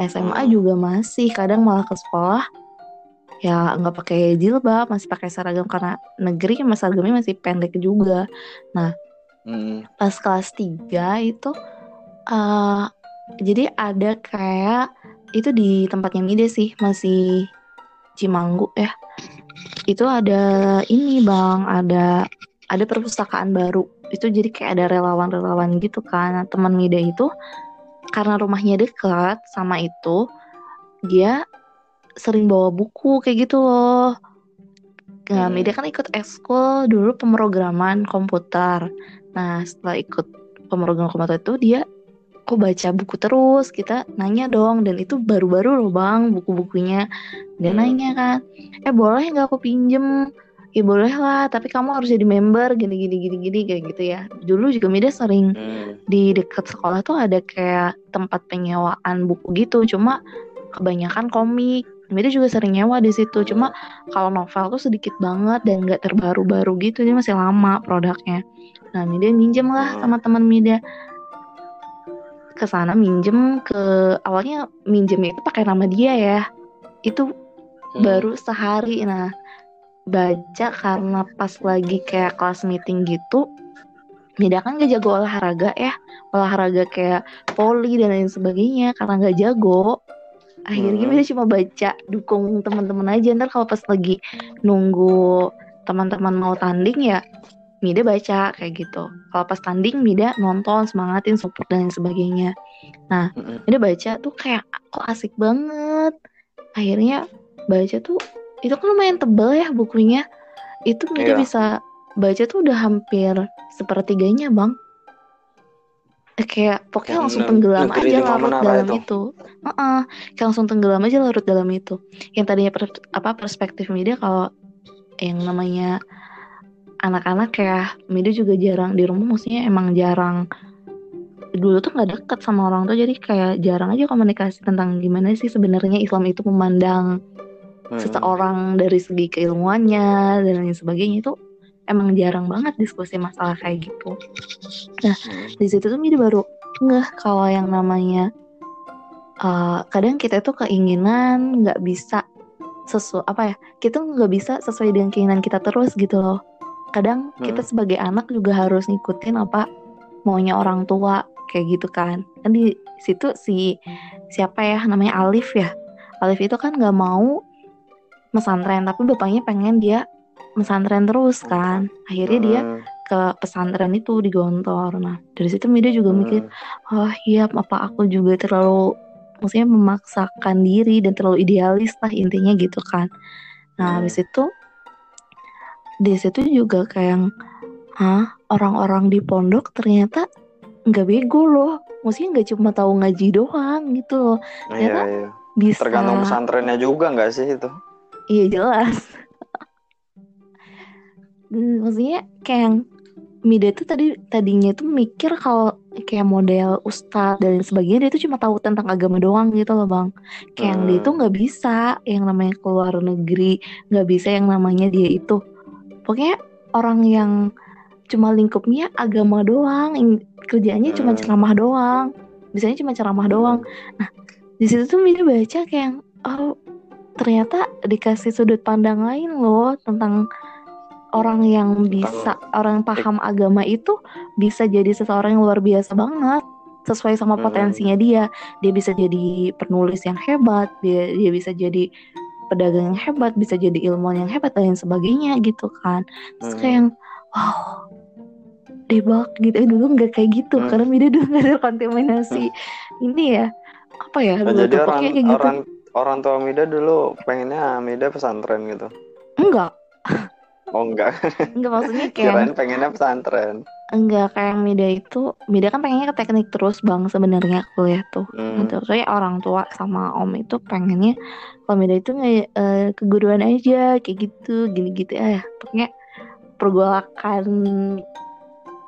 SMA hmm. juga masih kadang malah ke sekolah ya nggak pakai jilbab masih pakai seragam karena negeri kan seragamnya masih pendek juga. Nah hmm. pas kelas 3 itu uh, jadi ada kayak itu di tempatnya Mide sih masih Cimanggu ya. Itu ada ini bang ada ada perpustakaan baru. Itu jadi kayak ada relawan-relawan gitu kan. Nah, teman Mida itu karena rumahnya dekat sama itu dia sering bawa buku kayak gitu loh. Nah, hmm. Media kan ikut ekskul dulu pemrograman komputer. Nah, setelah ikut pemrograman komputer itu dia kok baca buku terus kita nanya dong dan itu baru-baru loh bang buku-bukunya dia hmm. nanya kan eh boleh nggak aku pinjem ya boleh lah tapi kamu harus jadi member gini gini gini gini kayak gitu ya dulu juga media sering hmm. di dekat sekolah tuh ada kayak tempat penyewaan buku gitu cuma kebanyakan komik Mira juga sering nyewa di situ. Cuma kalau novel tuh sedikit banget dan nggak terbaru-baru gitu. Dia masih lama produknya. Nah, Mida minjem lah hmm. sama teman Mida ke sana minjem ke awalnya minjem itu pakai nama dia ya. Itu hmm. baru sehari. Nah, baca karena pas lagi kayak kelas meeting gitu Mida kan gak jago olahraga ya olahraga kayak poli dan lain sebagainya karena gak jago akhirnya hmm. Cuma baca dukung teman-teman aja ntar kalau pas lagi nunggu teman-teman mau tanding ya Mida baca kayak gitu. Kalau pas tanding Mida nonton, semangatin, support dan sebagainya. Nah, Mida baca tuh kayak kok asik banget. Akhirnya baca tuh itu kan lumayan tebel ya bukunya. Itu Mida yeah. bisa baca tuh udah hampir sepertiganya, Bang. Kayak pokoknya langsung tenggelam aja larut dalam itu. itu. Uh -uh, kayak langsung tenggelam aja larut dalam itu. Yang tadinya per, apa perspektif Mida kalau yang namanya anak-anak ya Mida juga jarang di rumah maksudnya emang jarang dulu tuh nggak deket sama orang tua jadi kayak jarang aja komunikasi tentang gimana sih sebenarnya Islam itu memandang hmm. seseorang dari segi keilmuannya dan lain sebagainya itu emang jarang banget diskusi masalah kayak gitu. Nah hmm. di situ tuh Mida baru ngeh kalau yang namanya uh, kadang kita tuh keinginan nggak bisa sesu apa ya kita nggak bisa sesuai dengan keinginan kita terus gitu loh kadang hmm. kita sebagai anak juga harus ngikutin apa maunya orang tua kayak gitu kan kan di situ si siapa ya namanya Alif ya Alif itu kan nggak mau mesantren tapi bapaknya pengen dia mesantren terus kan. Akhirnya dia ke pesantren itu di Gontor. Nah dari situ Mida juga mikir oh iya apa aku juga terlalu maksudnya memaksakan diri dan terlalu idealis lah intinya gitu kan. Nah habis itu di situ juga kayak ah orang-orang di pondok ternyata nggak bego loh. Maksudnya nggak cuma tahu ngaji doang gitu loh. Iya, ternyata iya, iya. bisa tergantung pesantrennya juga nggak sih itu? Iya jelas maksudnya kayak Mida tuh tadi tadinya tuh mikir kalau kayak model ustadz dan sebagainya dia tuh cuma tahu tentang agama doang gitu loh bang kayak hmm. yang dia itu nggak bisa yang namanya keluar negeri nggak bisa yang namanya dia itu pokoknya orang yang cuma lingkupnya agama doang kerjanya cuma hmm. ceramah doang bisanya cuma ceramah hmm. doang nah di situ tuh Mida baca kayak oh ternyata dikasih sudut pandang lain loh tentang orang yang bisa orang paham agama itu bisa jadi seseorang yang luar biasa banget sesuai sama hmm. potensinya dia dia bisa jadi penulis yang hebat dia dia bisa jadi pedagang yang hebat bisa jadi ilmuwan yang hebat dan lain sebagainya gitu kan terus hmm. kayak yang wow debak gitu eh, dulu nggak kayak gitu hmm. karena Mida dulu nggak ada kontaminasi hmm. ini ya apa ya dulu jadi orang kayak gitu. orang orang tua Mida dulu pengennya Mida pesantren gitu enggak Oh enggak. Enggak maksudnya kayak Kirain pengennya pesantren. Enggak kayak Mida itu, Mida kan pengennya ke teknik terus Bang sebenarnya kuliah tuh. Hmm. Gitu. Kayak orang tua sama Om itu pengennya kalau Mida itu uh, keguruan aja kayak gitu, gini gitu ya. Pokoknya pergolakan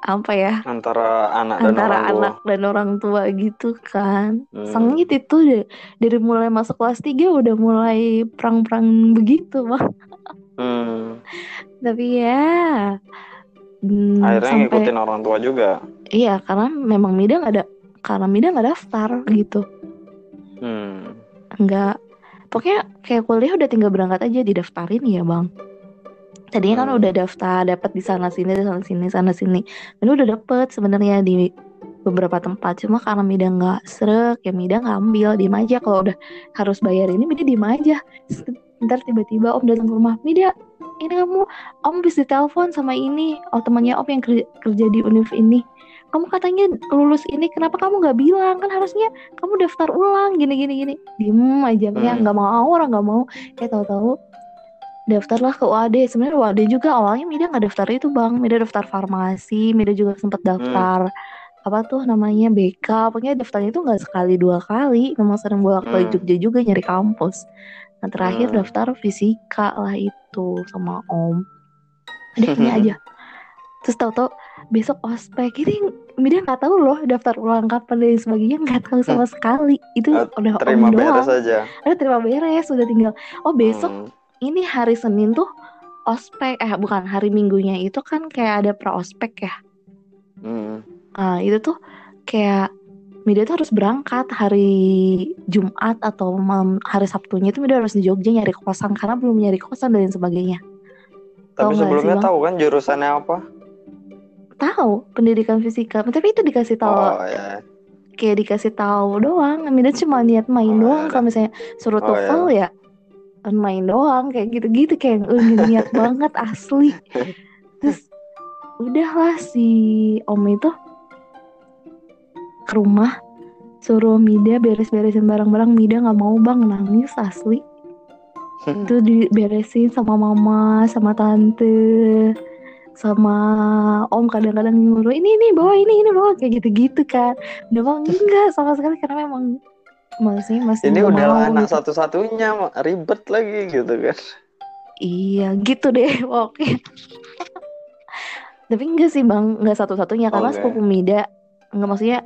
apa ya antara anak antara dan orang anak tua. dan orang tua gitu kan hmm. sengit itu dari mulai masuk kelas 3 udah mulai perang-perang begitu bang hmm. Tapi ya hmm, akhirnya sampai, ngikutin orang tua juga. Iya karena memang Mida nggak ada karena Mida nggak daftar gitu. Hmm. nggak pokoknya kayak kuliah udah tinggal berangkat aja didaftarin ya bang. Tadinya kan hmm. kan udah daftar dapat di sana sini di sana sini sana sini. Dan udah dapet sebenarnya di beberapa tempat cuma karena Mida nggak serak ya Mida ngambil diem aja. Kalau udah harus bayar ini Mida diem aja ntar tiba-tiba om datang ke rumah Mida ini kamu om bisa telepon sama ini. Oh temannya om yang kerja, kerja di univ ini. Kamu katanya lulus ini kenapa kamu nggak bilang? Kan harusnya kamu daftar ulang gini gini gini. Diem aja hmm. ya. Nggak mau orang nggak mau. Ya tahu-tahu daftarlah ke UAD sebenarnya UAD juga awalnya Mida nggak daftar itu bang. Mida daftar farmasi Mida juga sempat daftar hmm. Apa tuh namanya BK pokoknya daftarnya itu nggak sekali dua kali memang sering bolak balik hmm. Jogja juga nyari kampus Nah terakhir hmm. daftar fisika lah itu sama om. Ada ini aja. Terus tau-tau besok ospek ini dia nggak tahu loh daftar ulang kapan dan sebagainya nggak tahu sama hmm. sekali itu uh, udah terima om beres doang. aja. Ada terima beres sudah tinggal. Oh besok hmm. ini hari Senin tuh ospek eh bukan hari Minggunya itu kan kayak ada pra ospek ya. Hmm. Nah, itu tuh kayak Mida tuh harus berangkat hari Jumat atau malam hari Sabtunya itu Mida harus di Jogja nyari kosan karena belum nyari kosan dan sebagainya. tapi sebelumnya sih, tahu kan jurusannya apa tahu pendidikan fisika tapi itu dikasih tahu oh, ya. kayak dikasih tahu doang Mida cuma niat main oh, doang ya. kalau misalnya suruh oh, TOEFL ya. ya main doang kayak gitu-gitu kayak uh, niat banget asli terus udahlah si om itu ke rumah suruh Mida beres-beresin barang-barang. Mida nggak mau bang. Nangis asli. Itu diberesin sama mama sama tante sama om kadang-kadang nyuruh ini ini bawa ini ini bawa kayak gitu-gitu kan udah bang enggak sama sekali karena memang masih masih ini udah mau, anak gitu. satu-satunya ribet lagi gitu kan. Iya gitu deh oke tapi enggak sih bang. Enggak satu-satunya karena okay. sepupu Mida enggak maksudnya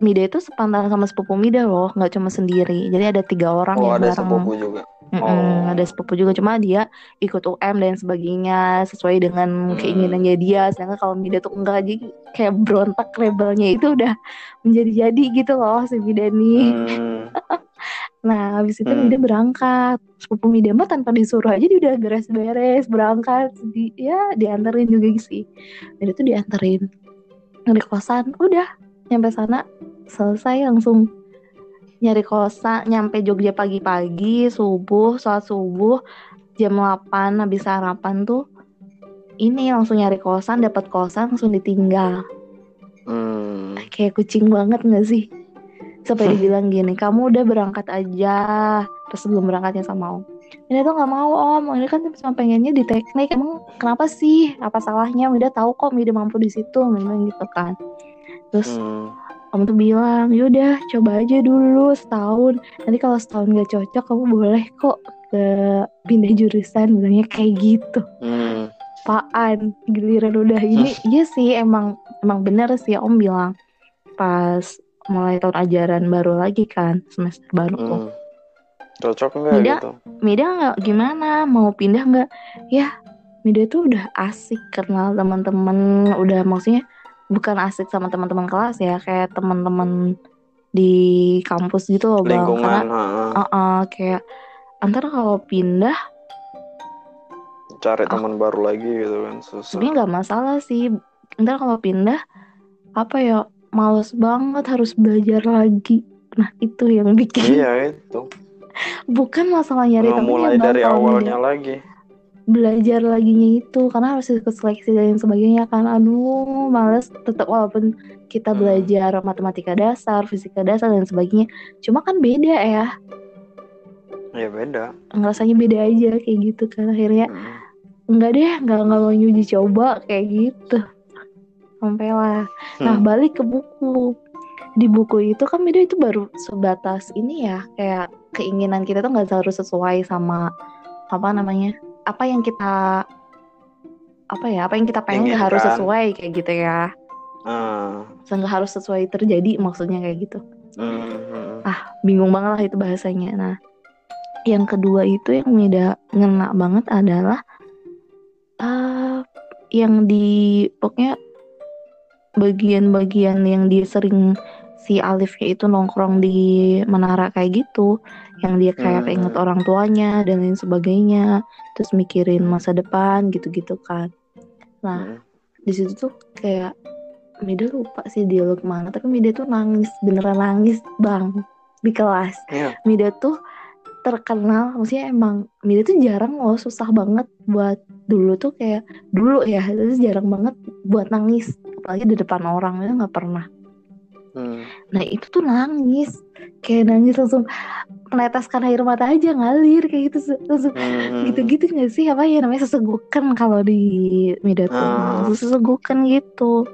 Mida itu sepantaran sama sepupu Mida loh, nggak cuma sendiri. Jadi ada tiga orang oh, yang ada bareng. sepupu juga. Mm -mm, oh. Ada sepupu juga, cuma dia ikut UM dan sebagainya sesuai dengan hmm. keinginannya dia. Sedangkan kalau Mida tuh enggak jadi kayak berontak rebelnya itu udah menjadi-jadi gitu loh si Mida nih. Hmm. nah, habis itu hmm. Mida berangkat. Sepupu Mida mah tanpa disuruh aja dia udah beres-beres berangkat. Di, ya dianterin juga sih. Mida tuh dianterin di kosan, udah nyampe sana selesai langsung nyari kosan nyampe Jogja pagi-pagi subuh sholat subuh jam 8 habis sarapan tuh ini langsung nyari kosan dapat kosan langsung ditinggal. Hmm. kayak kucing banget gak sih? Sampai dibilang gini kamu udah berangkat aja. Terus belum berangkatnya sama om. Ini tuh nggak mau om. Ini kan cuma pengennya di teknik. Emang kenapa sih? Apa salahnya? Udah tahu kok Mida mampu di situ. Memang gitu kan terus hmm. kamu tuh bilang yaudah coba aja dulu setahun. Nanti kalau setahun gak cocok kamu boleh kok ke pindah jurusan bilangnya kayak gitu. Hmm. Paan giliran udah. Ini iya sih emang emang bener sih. Om bilang pas mulai tahun ajaran baru lagi kan semester baru hmm. tuh cocok nggak Mida, gitu? Mida nggak gimana? Mau pindah nggak? Ya Mida tuh udah asik kenal teman-teman. Udah maksudnya bukan asik sama teman-teman kelas ya kayak teman-teman di kampus gitu loh bang. Karena uh -uh, kayak antara kalau pindah cari teman baru lagi gitu kan susah. Ini nggak masalah sih. Ntar kalau pindah apa ya males banget harus belajar lagi. Nah itu yang bikin iya itu. Bukan masalah nyari teman mulai dari awalnya lagi belajar laginya itu karena harus ikut seleksi dan sebagainya kan. Aduh males. Tetap walaupun kita hmm. belajar matematika dasar fisika dasar dan sebagainya cuma kan beda ya. Ya beda. Ngerasanya beda aja kayak gitu kan. Akhirnya hmm. enggak deh enggak enggak mau nyuji coba kayak gitu. Sampai lah hmm. nah balik ke buku. Di buku itu kan beda itu baru sebatas ini ya. Kayak keinginan kita tuh nggak harus sesuai sama apa namanya apa yang kita apa ya apa yang kita pengen nggak harus sesuai kayak gitu ya uh. nggak harus sesuai terjadi maksudnya kayak gitu uh. ah bingung banget lah itu bahasanya nah yang kedua itu yang beda ngena banget adalah uh, yang di pokoknya bagian-bagian yang dia sering si Alifnya itu nongkrong di menara kayak gitu yang dia kayak hmm. keinget orang tuanya dan lain sebagainya terus mikirin masa depan gitu-gitu kan nah hmm. di situ tuh kayak Mida lupa sih dialog mana tapi Mida tuh nangis beneran nangis bang di kelas yeah. Mida tuh terkenal maksudnya emang Mida tuh jarang loh susah banget buat dulu tuh kayak dulu ya itu jarang banget buat nangis apalagi di depan orang itu nggak pernah Hmm. Nah itu tuh nangis. Kayak nangis langsung meneteskan air mata aja ngalir kayak gitu. Langsung hmm. gitu-gitu nggak sih? Apa ya namanya sesegukan kalau di media tuh. Hmm. sesegukan gitu.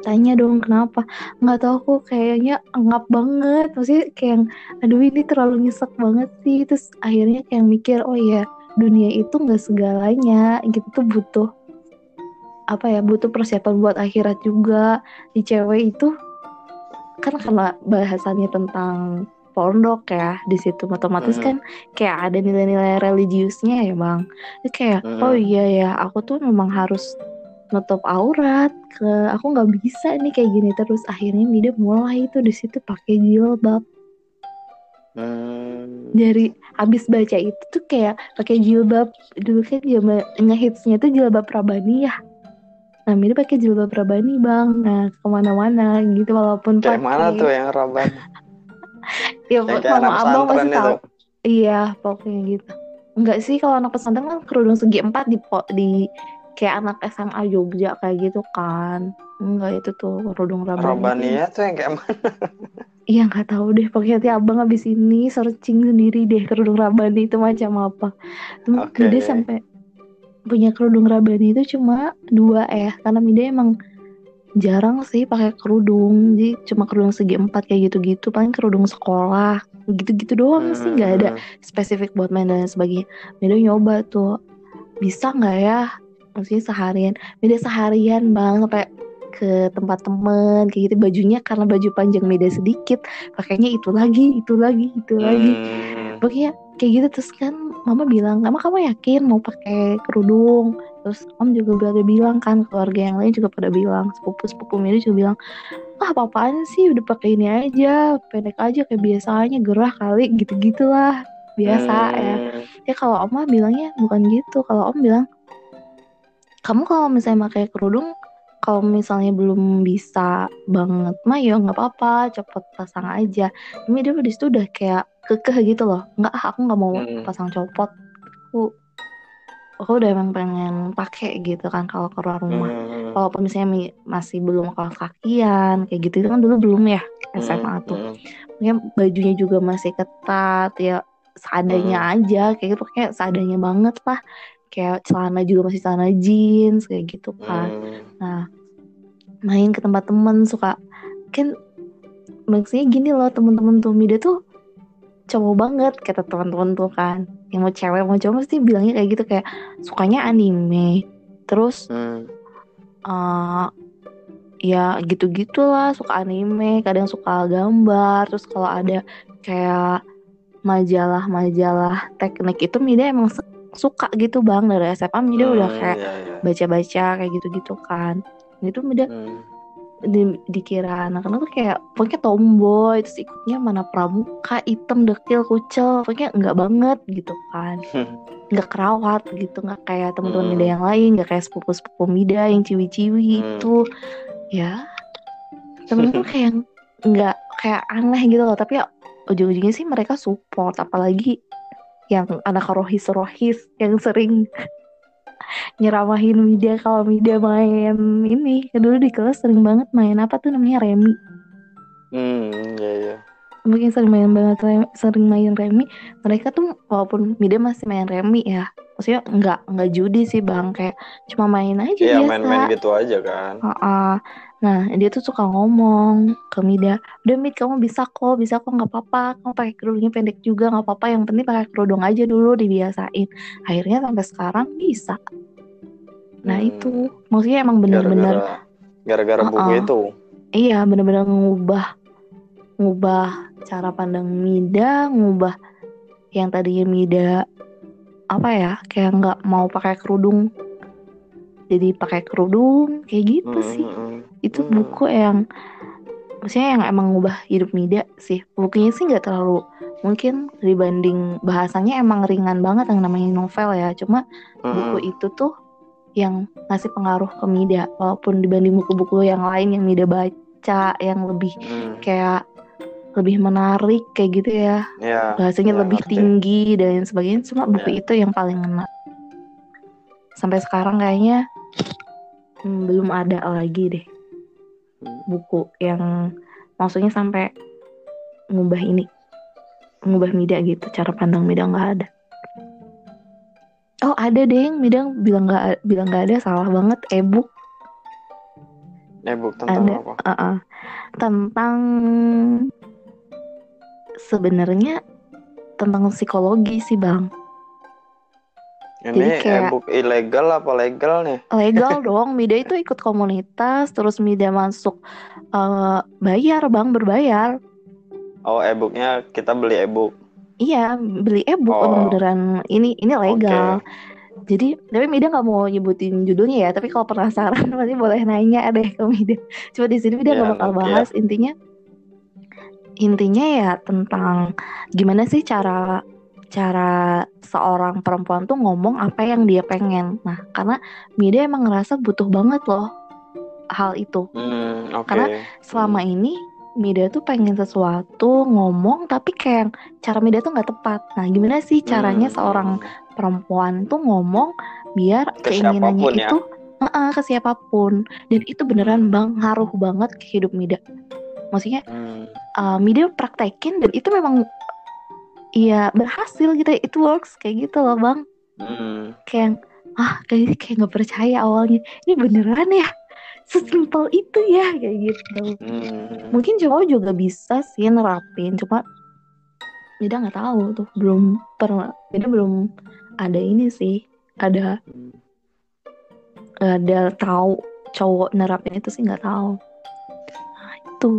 Tanya dong kenapa? Nggak tahu kok kayaknya ngap banget. Maksudnya kayak aduh ini terlalu nyesek banget sih. Terus akhirnya kayak mikir oh ya dunia itu nggak segalanya. Gitu tuh butuh apa ya butuh persiapan buat akhirat juga. Di cewek itu kan karena bahasannya tentang pondok ya di situ otomatis mm. kan kayak ada nilai-nilai religiusnya ya bang itu kayak mm. oh iya ya aku tuh memang harus nutup aurat ke aku nggak bisa nih kayak gini terus akhirnya Mida mulai itu di situ pakai jilbab hmm. dari habis baca itu tuh kayak pakai jilbab dulu kan zaman ngehitsnya tuh jilbab Prabani ya nah ini pakai jilbab Rabani bang. Nah ke mana-mana gitu walaupun kayak pake... mana tuh yang Rabani ya mama abang pasti tahu. iya pokoknya gitu. Enggak sih kalau anak pesantren kan kerudung segi empat di di kayak anak SMA Jogja kayak gitu kan. Enggak itu tuh kerudung Rabani Rabani ya tuh yang kayak mana? Iya nggak tahu deh. Pokoknya tiap abang abis ini searching sendiri deh kerudung Rabani itu macam apa. Okay. Jadi sampai punya kerudung rabani itu cuma dua ya karena Mida emang jarang sih pakai kerudung. Jadi cuma kerudung segi empat kayak gitu-gitu. Paling kerudung sekolah gitu-gitu doang hmm. sih. Nggak ada hmm. spesifik buat main dan sebagainya. Mida nyoba tuh. Bisa nggak ya? Maksudnya seharian. Mida seharian bang sampai ke tempat temen kayak gitu. Bajunya karena baju panjang Mida sedikit pakainya itu lagi itu lagi itu lagi. Hmm. pokoknya kayak gitu. Terus kan mama bilang emang kamu yakin mau pakai kerudung terus om juga udah bilang kan keluarga yang lain juga pada bilang sepupu sepupu Miri juga bilang ah apa apaan sih udah pakai ini aja pendek aja kayak biasanya gerah kali gitu gitulah biasa ya. hmm. ya ya kalau om mah bilangnya bukan gitu kalau om bilang kamu kalau misalnya pakai kerudung kalau misalnya belum bisa banget mah ya nggak apa-apa cepet pasang aja ini dia di situ udah kayak kekeh gitu loh nggak aku nggak mau hmm. pasang copot aku aku udah emang pengen pakai gitu kan kalau keluar rumah hmm. walaupun misalnya masih belum kelas kakian kayak gitu itu kan dulu belum ya SMA hmm. tuh mungkin bajunya juga masih ketat ya seadanya hmm. aja kayak gitu kayak seadanya banget lah kayak celana juga masih celana jeans kayak gitu kan hmm. nah main ke tempat temen suka kan maksudnya gini loh temen-temen tuh Mida tuh cowok banget kata teman-teman tuh kan. Yang mau cewek mau cowok pasti bilangnya kayak gitu kayak sukanya anime. Terus hmm. uh, ya gitu gitulah suka anime kadang suka gambar. Terus kalau ada kayak majalah-majalah teknik itu Mida emang suka gitu bang. Dari SMA Mida hmm, udah kayak iya, iya. baca-baca kayak gitu-gitu kan. Itu Mida hmm di, dikira anak-anak tuh kayak pokoknya tomboy terus ikutnya mana pramuka hitam dekil kucel pokoknya enggak banget gitu kan nggak kerawat gitu nggak kayak teman-teman hmm. mida yang lain nggak kayak sepupu-sepupu mida yang ciwi-ciwi hmm. itu ya temen tuh kayak nggak kayak aneh gitu loh tapi ya ujung-ujungnya sih mereka support apalagi yang anak rohis-rohis yang sering nyeramahin media kalau media main ini. Dulu di kelas sering banget main apa tuh namanya? Remi. Hmm ya ya mungkin sering main banget sering main remi. Mereka tuh walaupun media masih main remi ya maksudnya nggak nggak judi sih bang. Kayak cuma main aja iya, biasa. main-main gitu aja kan. Uh -uh. Nah dia tuh suka ngomong ke Mida udah Mid kamu bisa kok bisa kok nggak apa-apa kamu pakai kerudungnya pendek juga nggak apa-apa yang penting pakai kerudung aja dulu dibiasain. Akhirnya sampai sekarang bisa. Nah hmm. itu. Maksudnya emang bener-bener gara-gara buku uh -uh. itu? Iya bener-bener ngubah ngubah cara pandang Mida ngubah yang tadinya Mida apa ya kayak nggak mau pakai kerudung. Jadi pakai kerudung kayak gitu hmm, sih. hmm, itu hmm. buku yang maksudnya yang emang ngubah hidup Mida sih bukunya sih nggak terlalu mungkin dibanding bahasanya emang ringan banget yang namanya novel ya cuma hmm. buku itu tuh yang ngasih pengaruh ke Mida walaupun dibanding buku-buku yang lain yang Mida baca yang lebih hmm. kayak lebih menarik kayak gitu ya, ya bahasanya ya, lebih ngerti. tinggi dan sebagainya cuma buku ya. itu yang paling ngena sampai sekarang kayaknya hmm, belum ada lagi deh. Buku yang maksudnya sampai ngubah ini ngubah Mida gitu cara pandang Mida nggak ada oh ada deh Mida bilang nggak bilang nggak ada salah banget ebook ebook tentang ada, apa uh -uh. tentang sebenarnya tentang psikologi sih bang. Ini Jadi kayak ebook ilegal apa legal nih? Legal dong. Mida itu ikut komunitas, terus Mida masuk uh, bayar bang, berbayar. Oh ebooknya kita beli ebook? Iya, beli ebook oh. beneran ini ini legal. Okay. Jadi tapi Mida nggak mau nyebutin judulnya ya. Tapi kalau penasaran pasti boleh nanya deh ke Mida. Coba di sini Mida nggak yeah, bakal bahas. Yeah. Intinya intinya ya tentang gimana sih cara cara seorang perempuan tuh ngomong apa yang dia pengen. Nah, karena Mida emang ngerasa butuh banget loh hal itu. Hmm, okay. Karena selama hmm. ini Mida tuh pengen sesuatu ngomong tapi kayak cara Mida tuh nggak tepat. Nah, gimana sih caranya hmm. seorang perempuan tuh ngomong biar ke keinginannya ya? itu uh -uh, ke siapa pun dan itu beneran bang ngaruh banget ke hidup Mida. Maksudnya hmm. uh, Mida praktekin dan itu memang iya berhasil gitu itu works kayak gitu loh bang hmm. kayak ah kayak kayak nggak percaya awalnya ini beneran ya sesimpel itu ya kayak gitu hmm. mungkin cowok juga bisa sih nerapin cuma Beda nggak tahu tuh belum pernah Beda belum ada ini sih ada hmm. ada tahu cowok nerapin itu sih nggak tahu nah itu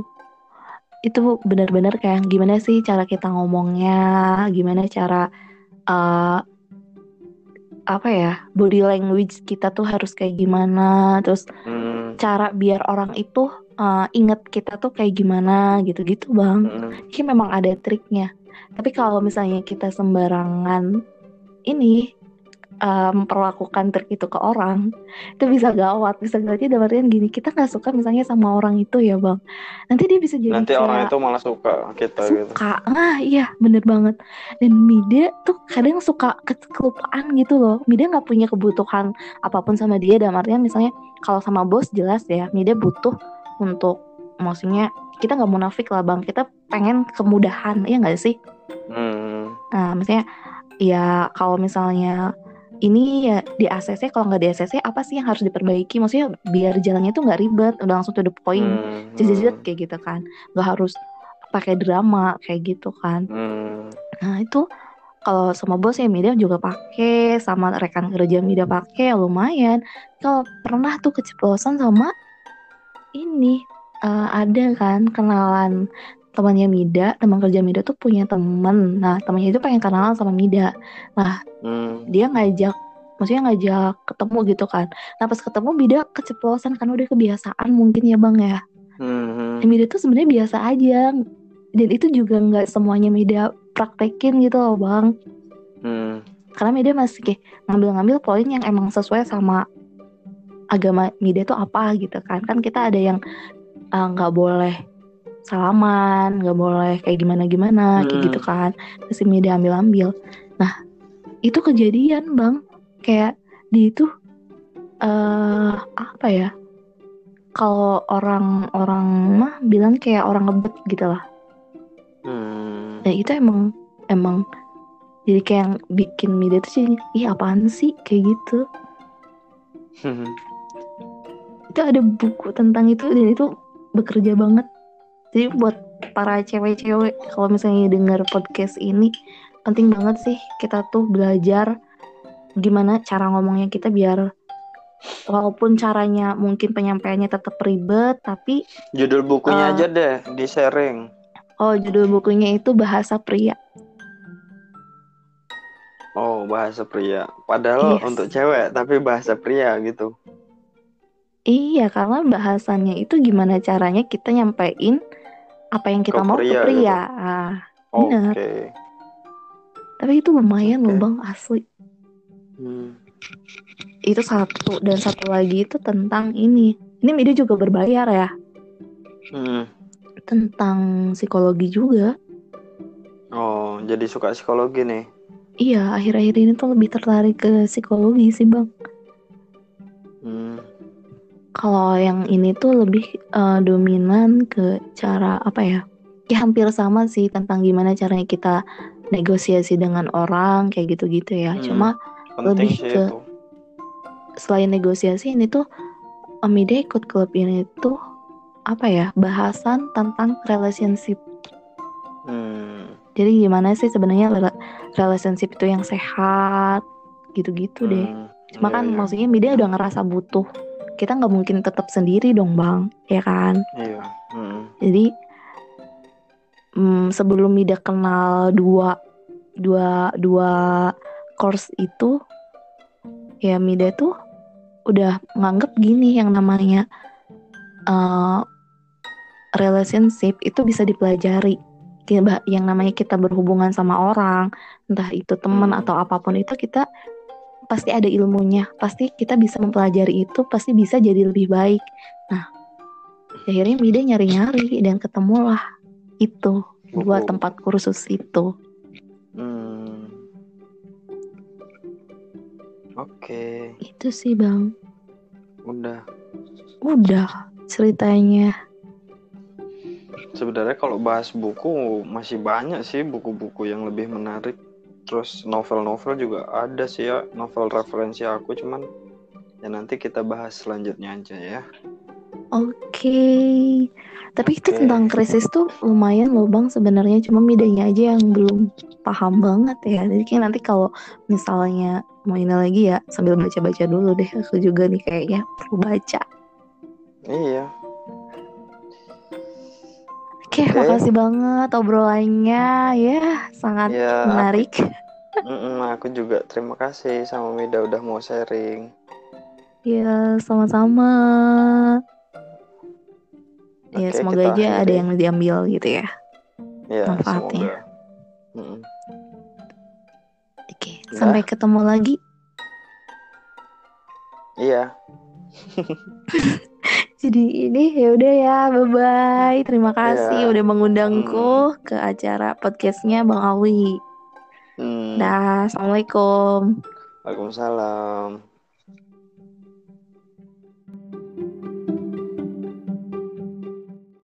itu benar-benar kayak gimana sih cara kita ngomongnya, gimana cara uh, apa ya body language kita tuh harus kayak gimana, terus hmm. cara biar orang itu uh, inget kita tuh kayak gimana gitu-gitu bang. Hmm. Ini memang ada triknya. Tapi kalau misalnya kita sembarangan ini uh, memperlakukan trik itu ke orang itu bisa gawat bisa gawatnya dalam artian gini kita nggak suka misalnya sama orang itu ya bang. Nanti dia bisa jadi nanti orang itu malah suka kita gitu. suka. Gitu. ah iya bener banget. Dan Mida tuh kadang suka ke kelupaan gitu loh. Mida nggak punya kebutuhan apa pun sama dia. Dalam artian misalnya kalau sama bos jelas ya Mida butuh untuk maksudnya kita nggak munafik lah bang. Kita pengen kemudahan ya nggak sih? Hmm. nah misalnya ya kalau misalnya ini ya di ACC kalau nggak di ACC apa sih yang harus diperbaiki? Maksudnya biar jalannya tuh nggak ribet udah langsung to the point. Hmm, hmm. kayak gitu kan. Nggak harus pakai drama kayak gitu kan. Hmm. nah itu kalau sama bos ya media juga pakai sama rekan kerja media pakai ya lumayan. Kalau pernah tuh keceplosan sama ini uh, ada kan kenalan temannya Mida, teman kerja Mida tuh punya temen. Nah, temannya itu pengen kenalan sama Mida. Nah, hmm. dia ngajak, maksudnya ngajak ketemu gitu kan. Nah, pas ketemu Mida keceplosan kan udah kebiasaan mungkin ya bang ya. Hmm. Mida tuh sebenarnya biasa aja. Dan itu juga nggak semuanya Mida praktekin gitu loh bang. Hmm. Karena Mida masih kayak ngambil-ngambil poin yang emang sesuai sama agama Mida tuh apa gitu kan. Kan kita ada yang eh, nggak uh, boleh salaman nggak boleh kayak gimana gimana hmm. kayak gitu kan. Terus ini diambil ambil nah itu kejadian bang. Kayak di itu uh, apa ya kalau orang-orang mah bilang kayak orang ngebet gitu lah. Hmm. dan itu emang emang jadi kayak yang bikin media tuh jadi ih apaan sih? Kayak gitu. Hmm. itu ada buku tentang itu dan itu bekerja banget jadi buat para cewek-cewek kalau misalnya dengar podcast ini penting banget sih kita tuh belajar gimana cara ngomongnya kita biar walaupun caranya mungkin penyampaiannya tetap ribet tapi judul bukunya uh, aja deh di sharing oh judul bukunya itu bahasa pria. Oh bahasa pria. Padahal yes. untuk cewek tapi bahasa pria gitu. Iya karena bahasanya itu gimana caranya kita nyampein apa yang kita ke mau pria, ke pria. Gitu. Ah. Okay. Tapi itu lumayan okay. loh bang asli. Hmm. Itu satu dan satu lagi itu tentang ini. Ini media juga berbayar ya. Hmm. Tentang psikologi juga. Oh, jadi suka psikologi nih? Iya, akhir-akhir ini tuh lebih tertarik ke psikologi sih bang. Kalau yang ini tuh lebih uh, dominan ke cara apa ya? Ya hampir sama sih tentang gimana caranya kita negosiasi dengan orang kayak gitu-gitu ya. Hmm, Cuma lebih ke itu. selain negosiasi ini tuh Amida ikut klub ini tuh apa ya bahasan tentang relationship. Hmm. Jadi gimana sih sebenarnya relationship itu yang sehat gitu-gitu deh. Hmm, Cuma iya, kan iya. maksudnya Mida udah ngerasa butuh kita nggak mungkin tetap sendiri dong bang ya kan iya hmm. jadi hmm, sebelum Mida kenal dua dua dua course itu ya Mida tuh udah nganggep gini yang namanya uh, relationship itu bisa dipelajari yang namanya kita berhubungan sama orang, entah itu teman hmm. atau apa pun itu kita pasti ada ilmunya, pasti kita bisa mempelajari itu, pasti bisa jadi lebih baik. Nah, akhirnya Mida nyari-nyari dan ketemulah itu dua tempat kursus itu. Hmm. Oke. Okay. Itu sih bang. Udah. Udah ceritanya. Sebenarnya kalau bahas buku masih banyak sih buku-buku yang lebih menarik. Terus novel-novel juga ada sih ya novel referensi aku cuman ya nanti kita bahas selanjutnya aja ya. Oke. Okay. Tapi okay. itu tentang krisis tuh lumayan loh bang sebenarnya cuma bedanya aja yang belum paham banget ya. Jadi kayak nanti kalau misalnya mau ini lagi ya sambil baca-baca dulu deh aku juga nih kayaknya perlu baca. Iya. Oke, okay, okay. makasih banget obrolannya ya sangat ya, menarik. Aku, mm aku juga terima kasih sama Mida udah mau sharing. Ya, sama-sama. Ya, Oke, semoga aja akhiri. ada yang diambil gitu ya. Ya, manfaatnya. Oke, ya. sampai ketemu lagi. Iya. Jadi ini ya udah ya, bye bye. Terima kasih ya. udah mengundangku hmm. ke acara podcastnya Bang Awi. Hmm. Dah, assalamualaikum. Waalaikumsalam.